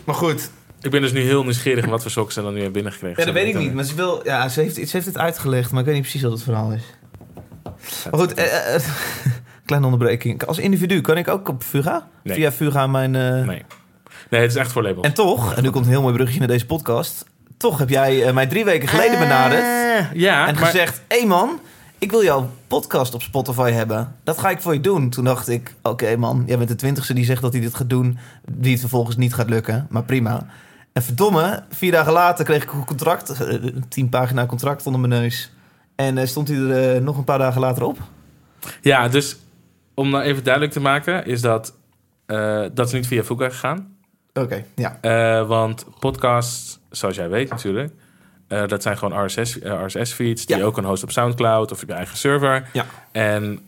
Maar goed, Ik ben dus nu heel nieuwsgierig wat voor sokken ze dan nu hebben binnengekregen. ja, dat weet ik niet. Maar ze, wil, ja, ze, heeft, ze heeft het uitgelegd, maar ik weet niet precies wat het verhaal is. Maar goed, eh, eh, kleine onderbreking. Als individu kan ik ook op Fuga? Nee. Via Fuga mijn... eh, Nee. Nee, het is echt voor labels. En toch, en nu komt een heel mooi bruggetje naar deze podcast. Toch heb jij eh, mij drie weken geleden benaderd. Eh, ja, en maar... gezegd: hé hey man, ik wil jouw podcast op Spotify hebben. Dat ga ik voor je doen. Toen dacht ik: oké man, jij bent de twintigste die zegt dat hij dit gaat doen. Die het vervolgens niet gaat lukken. Maar prima. En verdomme, vier dagen later kreeg ik een contract. Een tien pagina contract onder mijn neus. En stond hij er nog een paar dagen later op. Ja, dus om nou even duidelijk te maken, is dat... eh, dat is niet via Fuga gegaan. Oké, ja. Eh, want podcasts, zoals jij weet natuurlijk... eh, dat zijn gewoon RSS, RSS-feeds die Ja. ook een host op Soundcloud of op je eigen server. Ja. En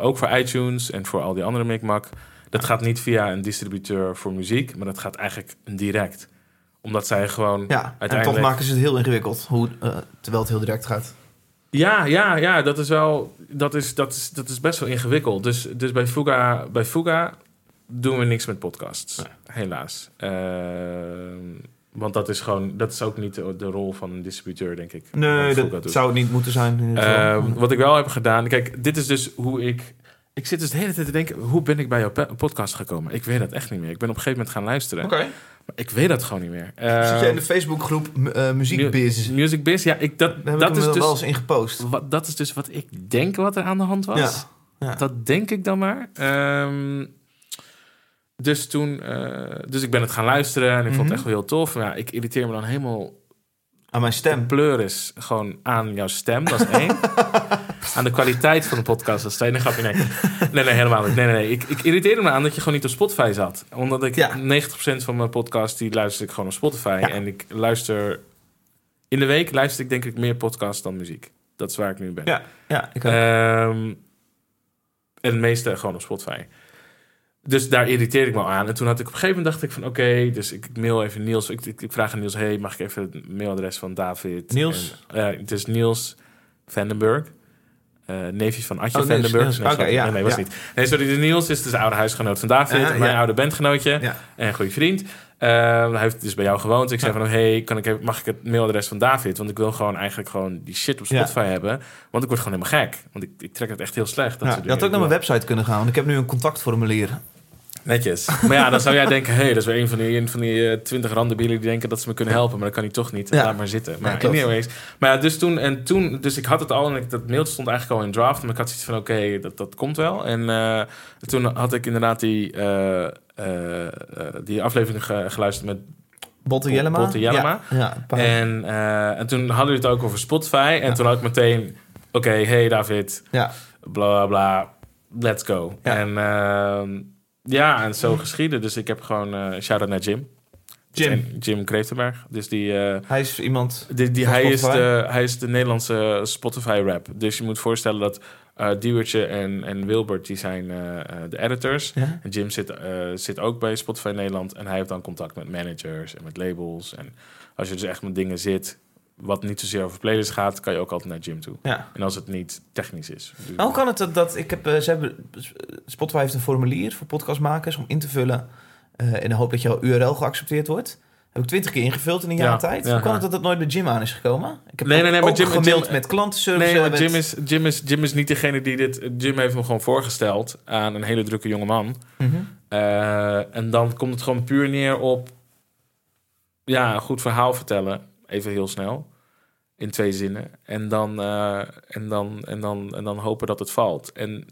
ook voor iTunes en voor al die andere mikmak. Dat gaat niet via een distributeur voor muziek, maar dat gaat eigenlijk direct. Omdat zij gewoon ja. En uiteindelijk... toch maken ze het heel ingewikkeld. Hoe, terwijl het heel direct gaat. Ja, ja, ja, dat is wel. Dat is, dat is, dat is best wel ingewikkeld. Dus, dus bij, Fuga, bij Fuga doen we niks met podcasts. Helaas. Ehm, want dat is gewoon. Dat is ook niet de, de rol van een distributeur, denk ik. Nee, dat doet. zou het niet moeten zijn. Ehm, wat ik wel heb gedaan. Kijk, dit is dus hoe ik. Ik zit dus de hele tijd te denken, hoe ben ik bij jouw podcast gekomen? Ik weet dat echt niet meer. Ik ben op een gegeven moment gaan luisteren. Oké. Maar ik weet dat gewoon niet meer. Zit jij in Ehm, de Facebookgroep uh, Muziekbiz? Music Biz, ja, ik, dat, Daar dat is dus... wel eens in gepost. Wat, dat is dus wat ik denk wat er aan de hand was. Ja. Ja. Dat denk ik dan maar. Ehm, dus toen... eh, dus ik ben het gaan luisteren en ik vond Mhm. het echt wel heel tof. Maar ja, ik irriteer me dan helemaal Aan mijn stem. pleuris gewoon aan jouw stem. Dat is <laughs> één. Aan de kwaliteit van de podcast. Dat is. Nee, grapje, nee. Nee, nee, helemaal niet. Nee, nee, nee. Ik, ik irriteerde me aan dat je gewoon niet op Spotify zat. Omdat ik Ja. 90% van mijn podcast, die luister ik gewoon op Spotify. Ja. En ik luister... In de week luister ik denk ik meer podcast dan muziek. Dat is waar ik nu ben. Ja, ja ik. Ehm, en het meeste gewoon op Spotify. Dus daar irriteerde ik me al aan. En toen had ik op een gegeven moment dacht ik van oké, dus ik mail even Niels. Ik, ik, ik vraag aan Niels, hey, mag ik even het mailadres van David? Niels? En, het is Niels Vandenberg. Eh neefje van Atje Oh, Niels, Vandenberg. Niels. Nee, ja, nee, nee, was ja. niet. Nee, sorry, de Niels is dus de oude huisgenoot van David. En mijn ja. oude bandgenootje. En goede vriend. Ehm, hij heeft dus bij jou gewoond. Ik zei van, hey, kan ik mag ik het mailadres van David? Want ik wil gewoon eigenlijk gewoon die shit op. Spotify hebben. Want ik word gewoon helemaal gek. Want ik, ik trek het echt heel slecht. Dat Ja, je had ook naar mijn website kunnen gaan, want ik heb nu een contactformulier. Netjes. Maar ja, dan zou jij denken, hé, hey, dat is weer een van die, een van die eh, twintig randenbielen die denken dat ze me kunnen helpen. Maar dat kan hij toch niet. Ja. Laat maar zitten. Maar Ja, anyways. Maar ja, dus toen, en toen, dus ik had het al en ik, dat mailtje stond eigenlijk al in draft. Maar ik had zoiets van, oké, dat, dat komt wel. En eh, toen had ik inderdaad die, eh, die aflevering ge- geluisterd met Botte Bo- Jellema. Botte Jellema. Ja, En, en toen hadden we het ook over Spotify. En toen had ik meteen... Oké, hey David, ja. bla bla bla, let's go. Ja. En ehm, ja, en zo geschieden. Dus ik heb gewoon... eh shout-out naar Jim. Jim. Jim Kreeftenberg. Dus die... eh, Hij is iemand... die, die, hij, is de, hij is de Nederlandse Spotify-rap. Dus je moet voorstellen dat eh Diewertje en, en Wilbert... die zijn de editors. Ja? En Jim zit, zit ook bij Spotify Nederland. En hij heeft dan contact met managers en met labels. En als je dus echt met dingen zit... wat niet zozeer over playlists gaat... kan je ook altijd naar Jim toe. Ja. En als het niet technisch is. Dus- Nou, hoe kan het dat, dat ik heb, eh, ze hebben, Spotify heeft een formulier voor podcastmakers om in te vullen eh, in de hoop dat jouw URL geaccepteerd wordt. Heb ik twintig keer ingevuld in een jaar Ja, tijd. ja, hoe kan het dat dat nooit bij Jim aan is gekomen? Ik heb Nee, nee, nee, maar Jim- gemaild Jim- met klantenservice. Nee, maar Jim is, Jim, is, Jim is niet degene die dit... Jim heeft hem gewoon voorgesteld aan een hele drukke jonge man. Mhm. Eh, en dan komt het gewoon puur neer op... Ja, een goed verhaal vertellen. Even heel snel. In twee zinnen. En dan, eh, en dan, en dan, en dan hopen dat het valt. En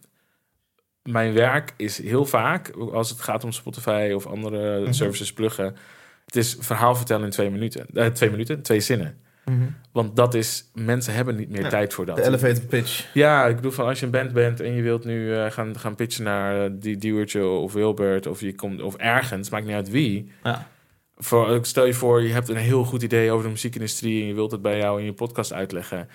mijn werk is heel vaak... Als het gaat om Spotify of andere Mhm. services pluggen... Het is verhaal vertellen in twee minuten. Eh, twee minuten, twee zinnen. Mhm. Want dat is... Mensen hebben niet meer Ja, tijd voor dat. De elevator pitch. Ja, ik bedoel van als je een band bent en je wilt nu eh, gaan, gaan pitchen naar die Diewertje of Wilbert of je komt of ergens, maakt niet uit wie. Ja. Voor, ik stel je voor, je hebt een heel goed idee over de muziekindustrie en je wilt het bij jou in je podcast uitleggen.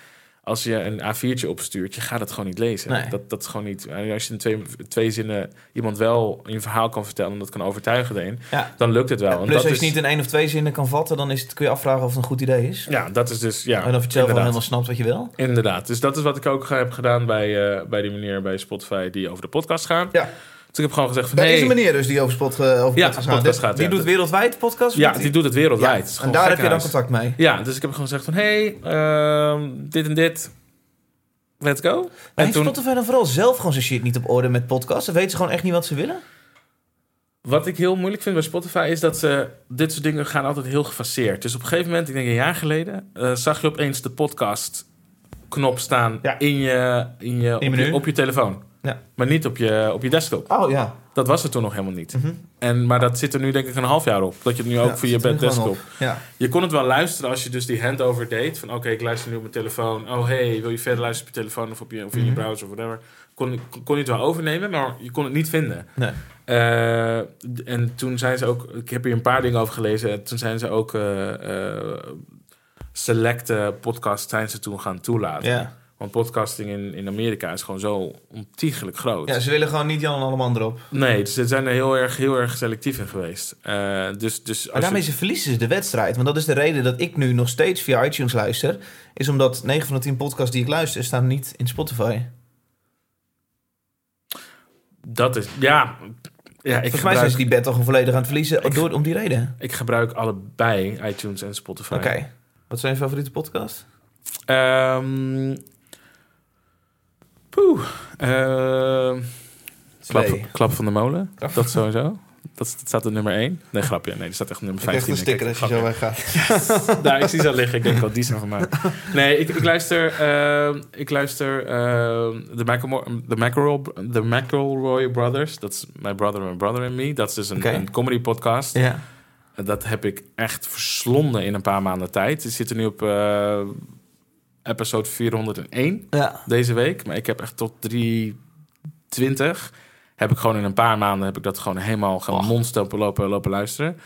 als je een A4'tje opstuurt, je gaat het gewoon niet lezen. Nee. Dat, dat is gewoon niet. Als je in twee, twee zinnen iemand wel een verhaal kan vertellen en dat kan overtuigen de een, Ja. dan lukt het wel. En Plus dat als is, je het niet in één of twee zinnen kan vatten, dan is het, kun je afvragen of het een goed idee is. Ja, dat is dus. Ja, en of je het zelf wel helemaal snapt wat je wil. Inderdaad. Dus dat is wat ik ook heb gedaan bij, eh, bij die meneer bij Spotify die over de podcast gaan. Ja. Dus ik heb gewoon gezegd van hey, is een meneer dus die over spot uh, over Ja, podcast podcast gaat. Die ja. doet wereldwijd podcast? Ja, die doet het wereldwijd. Ja, Het is En daar heb je dan contact mee. Ja, dus ik heb gewoon gezegd van hey, ehm, dit en dit. Let's go. Maar En heeft toen, Spotify dan vooral zelf gewoon zijn shit niet op orde met podcasts? Dan weten ze gewoon echt niet wat ze willen? wat ik heel moeilijk vind bij Spotify is dat ze dit soort dingen gaan altijd heel gefaseerd. Dus op een gegeven moment, ik denk een jaar geleden, eh, zag je opeens de podcast knop staan Ja. in je, in je, op, menu. je op je telefoon. Ja. Maar niet op je, op je desktop. Oh ja. Dat was er toen nog helemaal niet. Mhm. En, maar dat zit er nu denk ik een half jaar op. Dat je het nu ook Ja, via je desktop. op. Ja. Je kon het wel luisteren als je dus die handover deed. Van oké, ik luister nu op mijn telefoon. Oh hey, wil je verder luisteren op je telefoon of, op je, of in je Mhm. browser of whatever. Kon, kon je het wel overnemen, maar je kon het niet vinden. Nee. Eh, en toen zijn ze ook, ik heb hier een paar dingen over gelezen. En toen zijn ze ook eh, selecte podcasts zijn ze toen gaan toelaten. Ja. Want podcasting in, in Amerika is gewoon zo ontiegelijk groot. ja, ze willen gewoon niet Jan en allemaal erop. Nee, dus ze zijn er heel erg, heel erg selectief in geweest. Eh, dus, dus Maar als daarmee je- ze verliezen ze de wedstrijd. Want dat is de reden dat ik nu nog steeds via iTunes luister. Is omdat 9 van de 10 podcasts die ik luister staan niet in Spotify. dat is, ja. ja ik, Volgens mij zijn gebruik, ze die al gewoon volledig aan het verliezen. Ik- door, om die reden. ik gebruik allebei iTunes en Spotify. Oké. Wat zijn je favoriete podcasts? Ehm, poeh. Ehm, klap, van de molen. Klap. Dat sowieso. Dat, dat staat op nummer 1. Nee, grapje. Nee, er staat echt nummer Ik krijg 15. een sticker als ik. je zo weggaat. <laughs> Daar, ik zie ze liggen. Ik denk wel, die zijn van mij. Nee, ik, ik luister... ehm, ik luister ehm, de McElmo- de McElroy, de McElroy Brothers. Dat is My Brother, My Brother and Me. Dat is dus een comedy podcast. Ja. Dat heb ik echt verslonden in een paar maanden tijd. Die zitten nu op eh, episode 401 Ja. deze week. Maar ik heb echt tot 320. Heb ik gewoon in een paar maanden heb ik dat gewoon helemaal gaan monster lopen, lopen luisteren.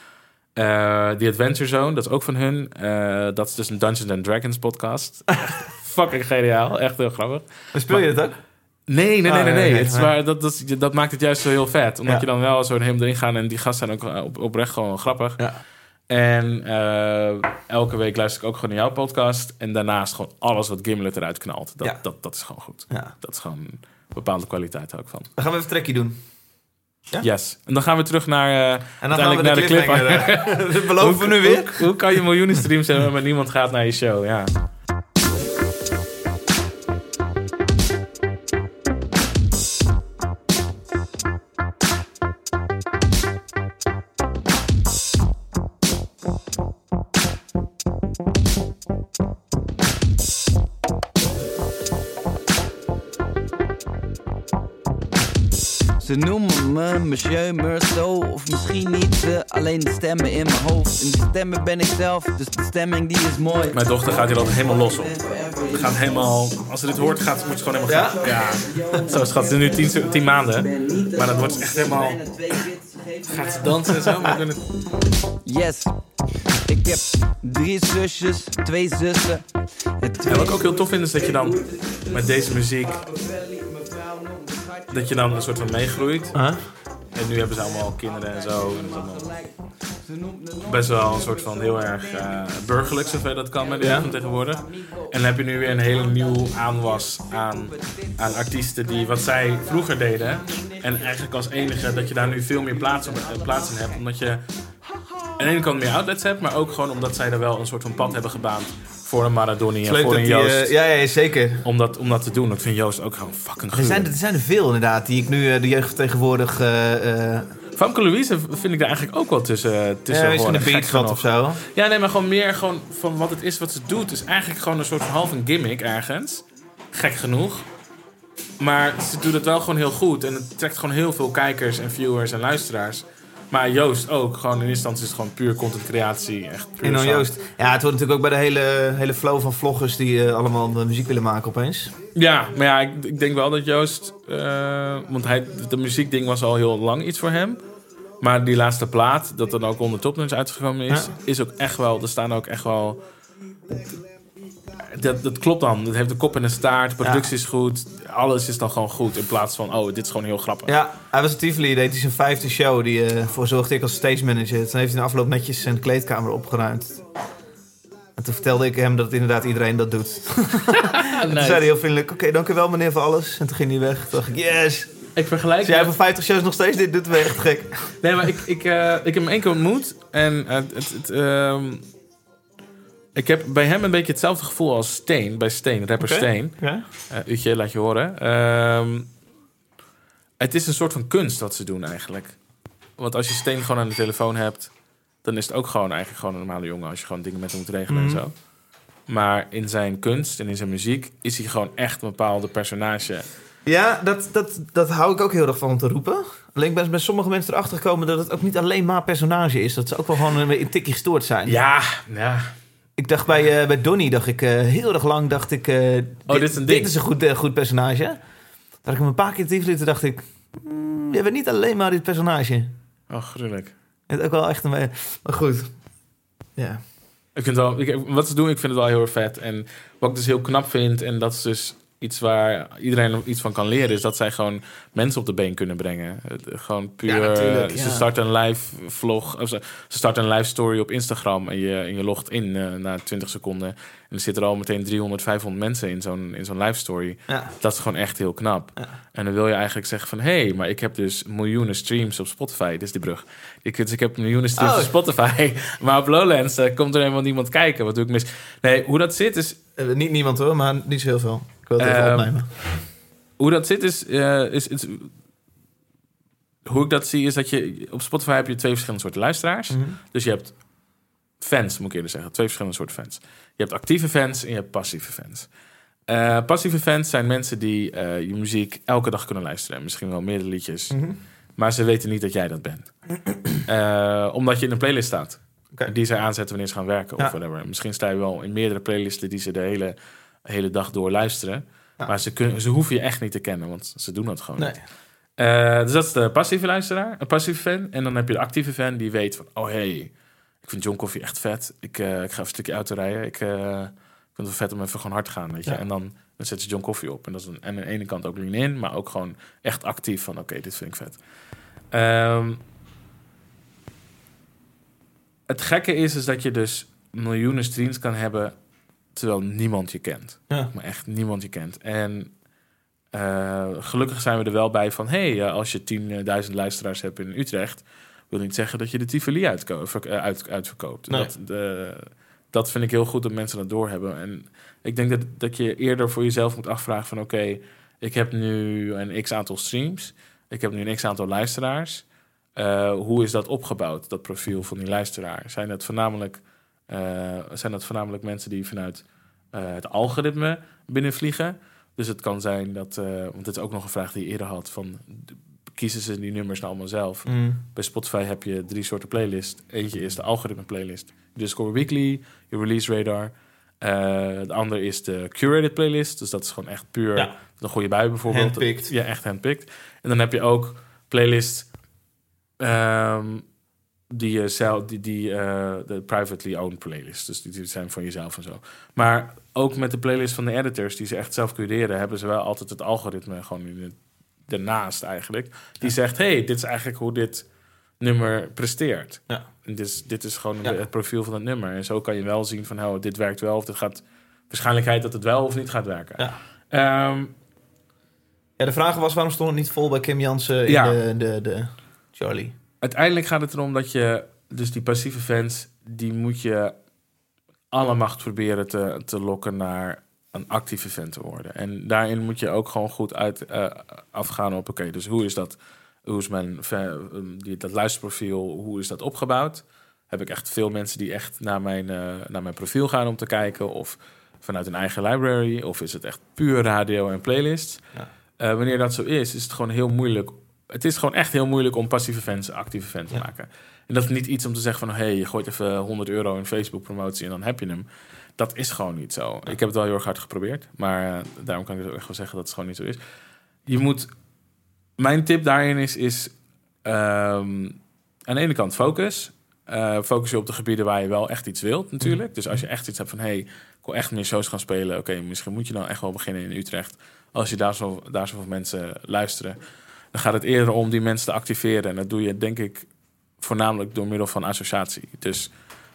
Eh The Adventure Zone, dat is ook van hun. Eh, dat is dus een Dungeons and Dragons podcast. <laughs> Fucking geniaal, echt heel grappig. Maar speel je dat ook? Nee, nee, nee, Ah, nee. nee, Het is waar, dat, dat, dat maakt het juist zo heel vet. Omdat Ja. je dan wel zo helemaal erin gaat. En die gasten zijn ook op, oprecht gewoon grappig. Ja. En eh, elke week luister ik ook gewoon naar jouw podcast. En daarnaast gewoon alles wat Gimlet eruit knalt. Dat, Ja. dat, dat is gewoon goed. Ja. Dat is gewoon een bepaalde kwaliteit ik van. Dan gaan we even een trekje doen. Ja? Yes. En dan gaan we terug naar... eh, En dan gaan we de, naar de cliffhanger. <laughs> <laughs> Dat beloven we nu weer. Hoe, hoe kan je miljoenen streams hebben, maar niemand gaat naar je show? Ja. Ze noemen me Monsieur Meursault Of misschien niet, eh, alleen de stemmen in mijn hoofd En die stemmen ben ik zelf, dus de stemming die is mooi Mijn dochter gaat hier altijd helemaal los op. Ze gaat helemaal... Als ze dit hoort, gaat, moet ze gewoon helemaal... Ja? Ja. Zo schat, ze is nu tien, tien maanden. Maar dan wordt ze echt helemaal... Gaat ze dansen en zo. Maar het... Yes Ik heb drie zusjes, twee zussen en twee En wat ik ook heel tof vind, is dat je dan met deze muziek... Dat je dan een soort van meegroeit. Huh? En nu hebben ze allemaal kinderen en zo. En allemaal best wel een soort van heel erg eh, burgerlijk, zover dat kan met de Ja. van tegenwoordig. En dan heb je nu weer een hele nieuw aanwas aan, aan artiesten die wat zij vroeger deden. En eigenlijk als enige dat je daar nu veel meer plaats, op, eh, plaats in hebt. Omdat je aan de ene kant meer outlets hebt, maar ook gewoon omdat zij er wel een soort van pad hebben gebaand voor een Maradoni en voor dat een die, Joost. eh, ja, ja, zeker. om, dat, om dat te doen. Ik vind Joost ook gewoon fucking Er goed. zijn, er zijn er veel inderdaad die ik nu eh, de jeugd tegenwoordig... eh Famke Louise vind ik daar eigenlijk ook wel tussen, tussen ja, horen, een gek beat wat of zo. Ja, nee, maar gewoon meer gewoon van wat het is wat ze doet. is eigenlijk gewoon een soort van half een gimmick ergens. Gek genoeg. Maar ze doet het wel gewoon heel goed. En het trekt gewoon heel veel kijkers en viewers en luisteraars. Maar Joost ook. Gewoon in eerste instantie is het gewoon puur content creatie. Echt puur En dan. Joost. Ja, het hoort natuurlijk ook bij de hele, hele flow van vloggers die eh, allemaal muziek willen maken opeens. Ja, maar ja, ik, ik denk wel dat Joost... eh, want hij, de muziekding was al heel lang iets voor hem. Maar die laatste plaat, dat dan ook onder topnummers uitgekomen is... Ja. is ook echt wel... Er staan ook echt wel... dat, dat klopt dan. Het heeft de kop en de staart, productie is goed. Alles is dan gewoon goed. In plaats van, oh, dit is gewoon heel grappig. Ja, hij was een Tivoli, deed hij zijn vijfde show. Die eh voor zorgde ik als stage manager. Toen heeft hij in de afloop netjes zijn kleedkamer opgeruimd. En toen vertelde ik hem dat inderdaad iedereen dat doet. En <laughs> toen zei hij heel vriendelijk, oké, dank u wel meneer voor alles. En toen ging hij weg. Toen dacht ik, yes. Ik vergelijk... Als jij voor 50 shows nog steeds dit doet, ben je echt gek. Nee, maar ik, ik, eh, ik heb hem één keer ontmoet. En eh, het, het, ehm, ik heb bij hem een beetje hetzelfde gevoel als Steen. Bij Steen, rapper. Steen. Ja? Eh Utje, laat je horen. Ehm, het is een soort van kunst wat ze doen eigenlijk. Want als je Steen gewoon aan de telefoon hebt... dan is het ook gewoon eigenlijk gewoon een normale jongen... als je gewoon dingen met hem moet regelen Mhm. en zo. Maar in zijn kunst en in zijn muziek... is hij gewoon echt een bepaalde personage. Ja, dat, dat, dat hou ik ook heel erg van om te roepen. Alleen ik ben bij sommige mensen erachter gekomen dat het ook niet alleen maar personage is. Dat ze ook wel gewoon een, een tikje gestoord zijn. Ja, ja. Ik dacht bij, eh, bij Donnie, dacht ik eh, heel erg lang, dacht ik... eh, dit, dit is een ding. Dit is een goed, eh, goed personage. Dat ik hem een paar keer toen dacht ik... Mm, jij bent niet alleen maar dit personage. Oh, gruwelijk. Het is ook wel echt een... Maar goed. Ja. Ik vind het wel, ik, wat ze doen, ik vind het wel heel erg vet. En wat ik dus heel knap vind, en dat is dus iets waar iedereen iets van kan leren, is dat zij gewoon mensen op de been kunnen brengen. Gewoon puur. Ja, natuurlijk, Ze starten een live vlog, of ze, ze starten een live story op Instagram en je, en je logt in eh, na 20 seconden. En er zitten er al meteen 300, 500 mensen in zo'n in zo'n live story. Ja. Dat is gewoon echt heel knap. En dan wil je eigenlijk zeggen van... hé, hey, maar ik heb dus miljoenen streams op Spotify. Dit is die brug. Ik, dus ik heb miljoenen streams Oh. op Spotify. <laughs> Maar op Lowlands eh, komt er helemaal niemand kijken. Wat doe ik mis? Nee, hoe dat zit is... Eh, niet niemand hoor, maar niet zo heel veel. Ik wil het even Ehm, opnemen. Hoe dat zit is... eh, is, is hoe ik dat zie is dat je... Op Spotify heb je twee verschillende soorten luisteraars. Mhm. Dus je hebt fans, moet ik eerder zeggen. Twee verschillende soorten fans. Je hebt actieve fans en je hebt passieve fans. Eh, passieve fans zijn mensen die eh, je muziek elke dag kunnen luisteren. Misschien wel meerdere liedjes. Mhm. Maar ze weten niet dat jij dat bent. <clears throat> Omdat je in een playlist staat. Die zij aanzetten wanneer ze gaan werken Ja. of whatever. Misschien sta je wel in meerdere playlisten die ze de hele, hele dag door luisteren. Ja. Maar ze, kunnen, ze hoeven je echt niet te kennen, want ze doen dat gewoon Nee. niet. Eh, dus dat is de passieve luisteraar, een passieve fan. En dan heb je de actieve fan die weet van... Oh hey, ik vind John Coffee echt vet. Ik, eh, ik ga even een stukje auto rijden. Ik, eh, ik vind het wel vet om even gewoon hard te gaan, weet je. Ja. En dan, dan zet ze John Coffee op. En dat is een, en aan de ene kant ook in, maar ook gewoon echt actief van... Oké, dit vind ik vet. Ehm, het gekke is, is dat je dus miljoenen streams kan hebben... terwijl niemand je kent. Ja. Maar echt niemand je kent. En eh, gelukkig zijn we er wel bij van... hé, hey, eh, als je 10.000 luisteraars hebt in Utrecht... wil niet zeggen dat je de Tivoli eh, uit, uitverkoopt. Nee. Dat, de, dat vind ik heel goed dat mensen dat doorhebben. En ik denk dat, dat je eerder voor jezelf moet afvragen van... oké, ik heb nu een x-aantal streams. Ik heb nu een x-aantal luisteraars. Hoe is dat opgebouwd, dat profiel van die luisteraar? Zijn dat voornamelijk, zijn dat voornamelijk mensen die vanuit eh, het algoritme binnenvliegen? Dus het kan zijn dat, eh, want dit is ook nog een vraag die je eerder had, van kiezen ze die nummers nou allemaal zelf? Mhm. Bij Spotify heb je drie soorten playlist. Eentje is de algoritme playlist. Je Discover Weekly, je Release Radar. Eh, de andere is de curated playlist. Dus dat is gewoon echt puur Ja. een goede bui bijvoorbeeld. Handpicked. Ja, echt handpicked. En dan heb je ook playlist ehm, die je zelf, die, die eh, de privately owned playlist. Dus die, die zijn van jezelf en zo. Maar ook met de playlist van de editors, die ze echt zelf cureren, hebben ze wel altijd het algoritme gewoon in het, ernaast eigenlijk. Die zegt, hey, dit is eigenlijk hoe dit nummer presteert. Ja. En dit is, dit is gewoon Ja. het profiel van het nummer. En zo kan je wel zien van, oh, dit werkt wel of dit gaat waarschijnlijkheid dat het wel of niet gaat werken. Ja. Ehm, Ja, de vraag was waarom stond het niet vol bij Kim Jansen in Ja. de, de, de Charlie? Uiteindelijk gaat het erom dat je, dus die passieve fans, die moet je alle macht proberen te, te lokken naar een actieve fan te worden. En daarin moet je ook gewoon goed uit eh, afgaan op, oké, dus hoe is dat, hoe is mijn fa- die, dat luisterprofiel, hoe is dat opgebouwd? Heb ik echt veel mensen die echt naar mijn, eh, naar mijn profiel gaan om te kijken, of vanuit een eigen library, of is het echt puur radio en playlist? Ja. Eh, wanneer dat zo is, is het gewoon heel moeilijk. Het is gewoon echt heel moeilijk om passieve fans actieve fans te Ja. maken. En dat is niet iets om te zeggen van... hé, hey, je gooit even 100 euro in Facebook-promotie en dan heb je hem. Dat is gewoon niet zo. Ik heb het wel heel erg hard geprobeerd. Maar eh, daarom kan ik het ook echt wel zeggen dat het gewoon niet zo is. Je moet... Mijn tip daarin is... is ehm, aan de ene kant focus. Eh, focus je op de gebieden waar je wel echt iets wilt, natuurlijk. Dus als je echt iets hebt van, hey, ik wil echt meer shows gaan spelen. Oké, misschien moet je dan echt wel beginnen in Utrecht. Als je daar, zo, daar zoveel mensen luisteren. Dan gaat het eerder om die mensen te activeren. En dat doe je, denk ik, voornamelijk door middel van associatie. Dus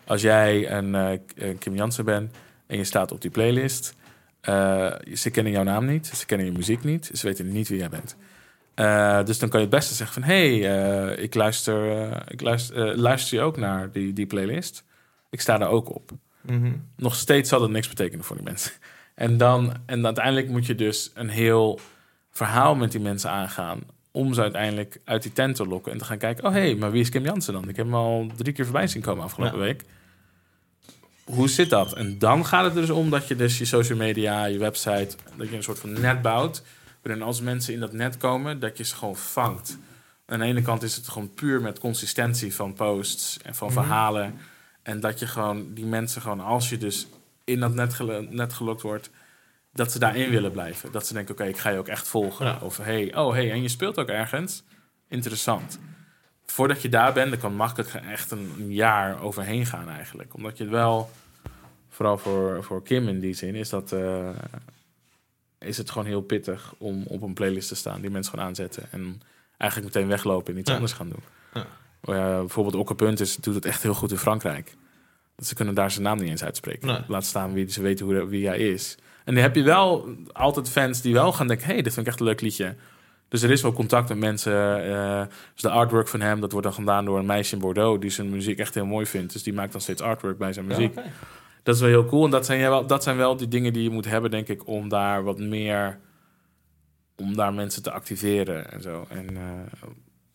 als jij een eh, Kim Jansen bent en je staat op die playlist... eh, ze kennen jouw naam niet, ze kennen je muziek niet, ze weten niet wie jij bent. Eh, dus dan kan je het beste zeggen van... hé, hey, ik, luister, eh, ik luister, luister je ook naar die, die playlist? Ik sta daar ook op. Mhm. Nog steeds zal het niks betekenen voor die mensen. En, dan, en uiteindelijk moet je dus een heel verhaal met die mensen aangaan... om ze uiteindelijk uit die tent te lokken en te gaan kijken... oh hé, hey, maar wie is Kim Jansen dan? Ik heb hem al drie keer voorbij zien komen afgelopen Ja. week. Hoe zit dat? En dan gaat het dus om dat je dus je social media, je website... dat je een soort van net bouwt... waarin als mensen in dat net komen, dat je ze gewoon vangt. Aan de ene kant is het gewoon puur met consistentie van posts en van verhalen. En dat je gewoon die mensen gewoon, als je dus in dat net, net gelokt wordt, dat ze daarin willen blijven. Dat ze denken, oké, ik ga je ook echt volgen. Ja. Of hey, oh hey, en je speelt ook ergens. Interessant. Voordat je daar bent, dan kan makkelijk echt een, jaar overheen gaan eigenlijk. Omdat je het wel, vooral voor, voor Kim in die zin, is dat... eh, is het gewoon heel pittig om op een playlist te staan die mensen gewoon aanzetten en eigenlijk meteen weglopen en iets Ja. anders gaan doen. Ja. Ja, bijvoorbeeld Okke Punt is, doet het echt heel goed in Frankrijk. Dat ze kunnen daar zijn naam niet eens uitspreken. Nee. Laat staan wie ze weten hoe, wie hij is. En dan heb je wel altijd fans die wel gaan denken: hey, dit vind ik echt een leuk liedje. Dus er is wel contact met mensen. eh, dus de artwork van hem, dat wordt dan gedaan door een meisje in Bordeaux die zijn muziek echt heel mooi vindt. Dus die maakt dan steeds artwork bij zijn muziek. Ja. Dat is wel heel cool. En dat zijn, wel, dat zijn wel die dingen die je moet hebben, denk ik, om daar wat meer. om daar mensen te activeren en zo. En, eh,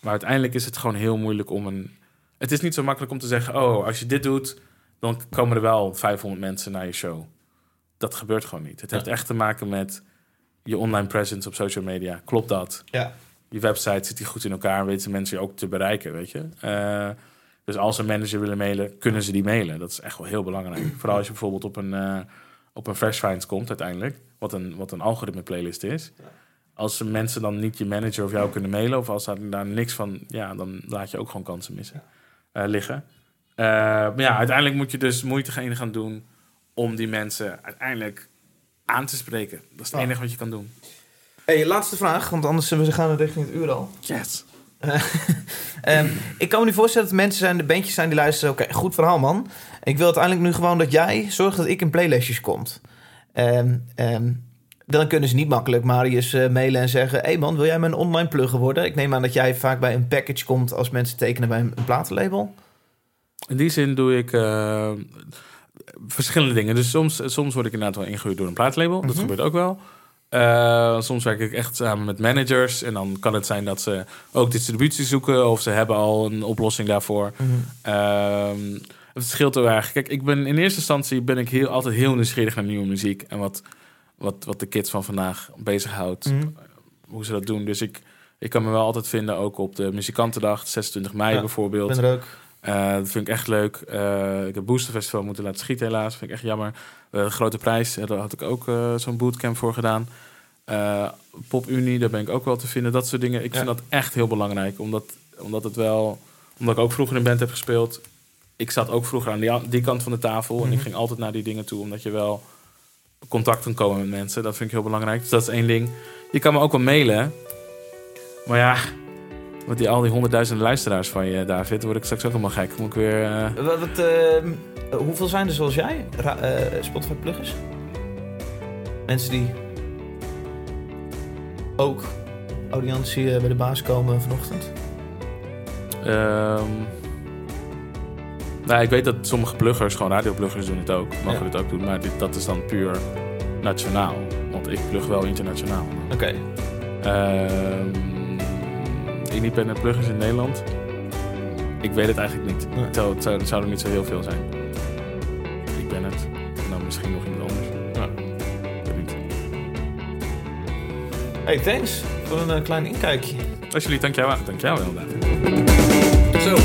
maar uiteindelijk is het gewoon heel moeilijk om een. Het is niet zo makkelijk om te zeggen: oh, als je dit doet, dan komen er wel 500 mensen naar je show. Dat gebeurt gewoon niet. Het heeft echt te maken met je online presence op social media. Klopt dat? Ja. je website zit die goed in elkaar en weten mensen je ook te bereiken, weet je. Eh, dus als ze een manager willen mailen, kunnen ze die mailen. Dat is echt wel heel belangrijk. <clears throat> Vooral als je bijvoorbeeld op een, eh, op een Fresh Finds komt uiteindelijk, wat een, wat een algoritme playlist is. Als ze mensen dan niet je manager of jou kunnen mailen, of als daar, daar niks van, ja, dan laat je ook gewoon kansen missen, eh, liggen. Maar ja, uiteindelijk moet je dus moeite gaan gaan doen om die mensen uiteindelijk aan te spreken. Dat is het Ja. enige wat je kan doen. Hey, laatste vraag, want anders we gaan we richting het uur al. Yes. <laughs> Ehm, ik kan me nu voorstellen dat mensen zijn, de bandjes zijn die luisteren. Oké, goed verhaal man. Ik wil uiteindelijk nu gewoon dat jij zorgt dat ik in playlistjes komt. Ehm, ehm, dan kunnen ze niet makkelijk Marius eh, mailen en zeggen... hé hey man, wil jij mijn online plugger worden? Ik neem aan dat jij vaak bij een package komt... als mensen tekenen bij een, een platenlabel. In die zin doe ik eh, verschillende dingen. Dus soms, soms word ik inderdaad wel ingehuurd door een plaatlabel. Dat Mhm. gebeurt ook wel. Eh, soms werk ik echt samen met managers. En dan kan het zijn dat ze ook distributie zoeken. Of ze hebben al een oplossing daarvoor. Ehm, het verschilt heel erg. Kijk, ik ben in eerste instantie ben ik heel, altijd heel nieuwsgierig naar nieuwe muziek. En wat, wat, wat de kids van vandaag bezighoudt. Mhm. Hoe ze dat doen. Dus ik, ik kan me wel altijd vinden. Ook op de muzikantendag, 26 mei Ja, bijvoorbeeld. Ik ben er ook. Eh, dat vind ik echt leuk. Eh, ik heb Booster Festival moeten laten schieten helaas. Vind ik echt jammer. Eh, grote prijs, daar had ik ook zo'n bootcamp voor gedaan. Pop Unie, daar ben ik ook wel te vinden. Dat soort dingen. Ik Ja. vind dat echt heel belangrijk. Omdat, omdat het wel... Omdat ik ook vroeger in een band heb gespeeld. Ik zat ook vroeger aan die, die kant van de tafel. En Mhm. ik ging altijd naar die dingen toe. Omdat je wel contact kan komen met mensen. Dat vind ik heel belangrijk. Dus dat is één ding. Je kan me ook wel mailen. Maar ja... Met die, al die honderdduizenden luisteraars van je, David, word ik straks ook helemaal gek. Moet ik weer... eh, Wat, wat, eh, hoeveel zijn er zoals jij? Ra- eh, Spotify pluggers? Mensen die ook audiëntie eh, bij de baas komen vanochtend. Ehm nou, ik weet dat sommige pluggers, gewoon radiopluggers doen het ook. Mogen Ja. het ook doen, maar dit, dat is dan puur nationaal. Want ik plug wel internationaal. Oké. Ehm independent pluggers in Nederland? Ik weet het eigenlijk niet. Nee. Het, zou, het zou- het zou er niet zo heel veel zijn. Ik ben het. En dan misschien nog iemand anders. Ja. Niet. Hey, thanks voor een eh, klein inkijkje. Alsjeblieft, dankjewel. Dankjewel, inderdaad. Zo.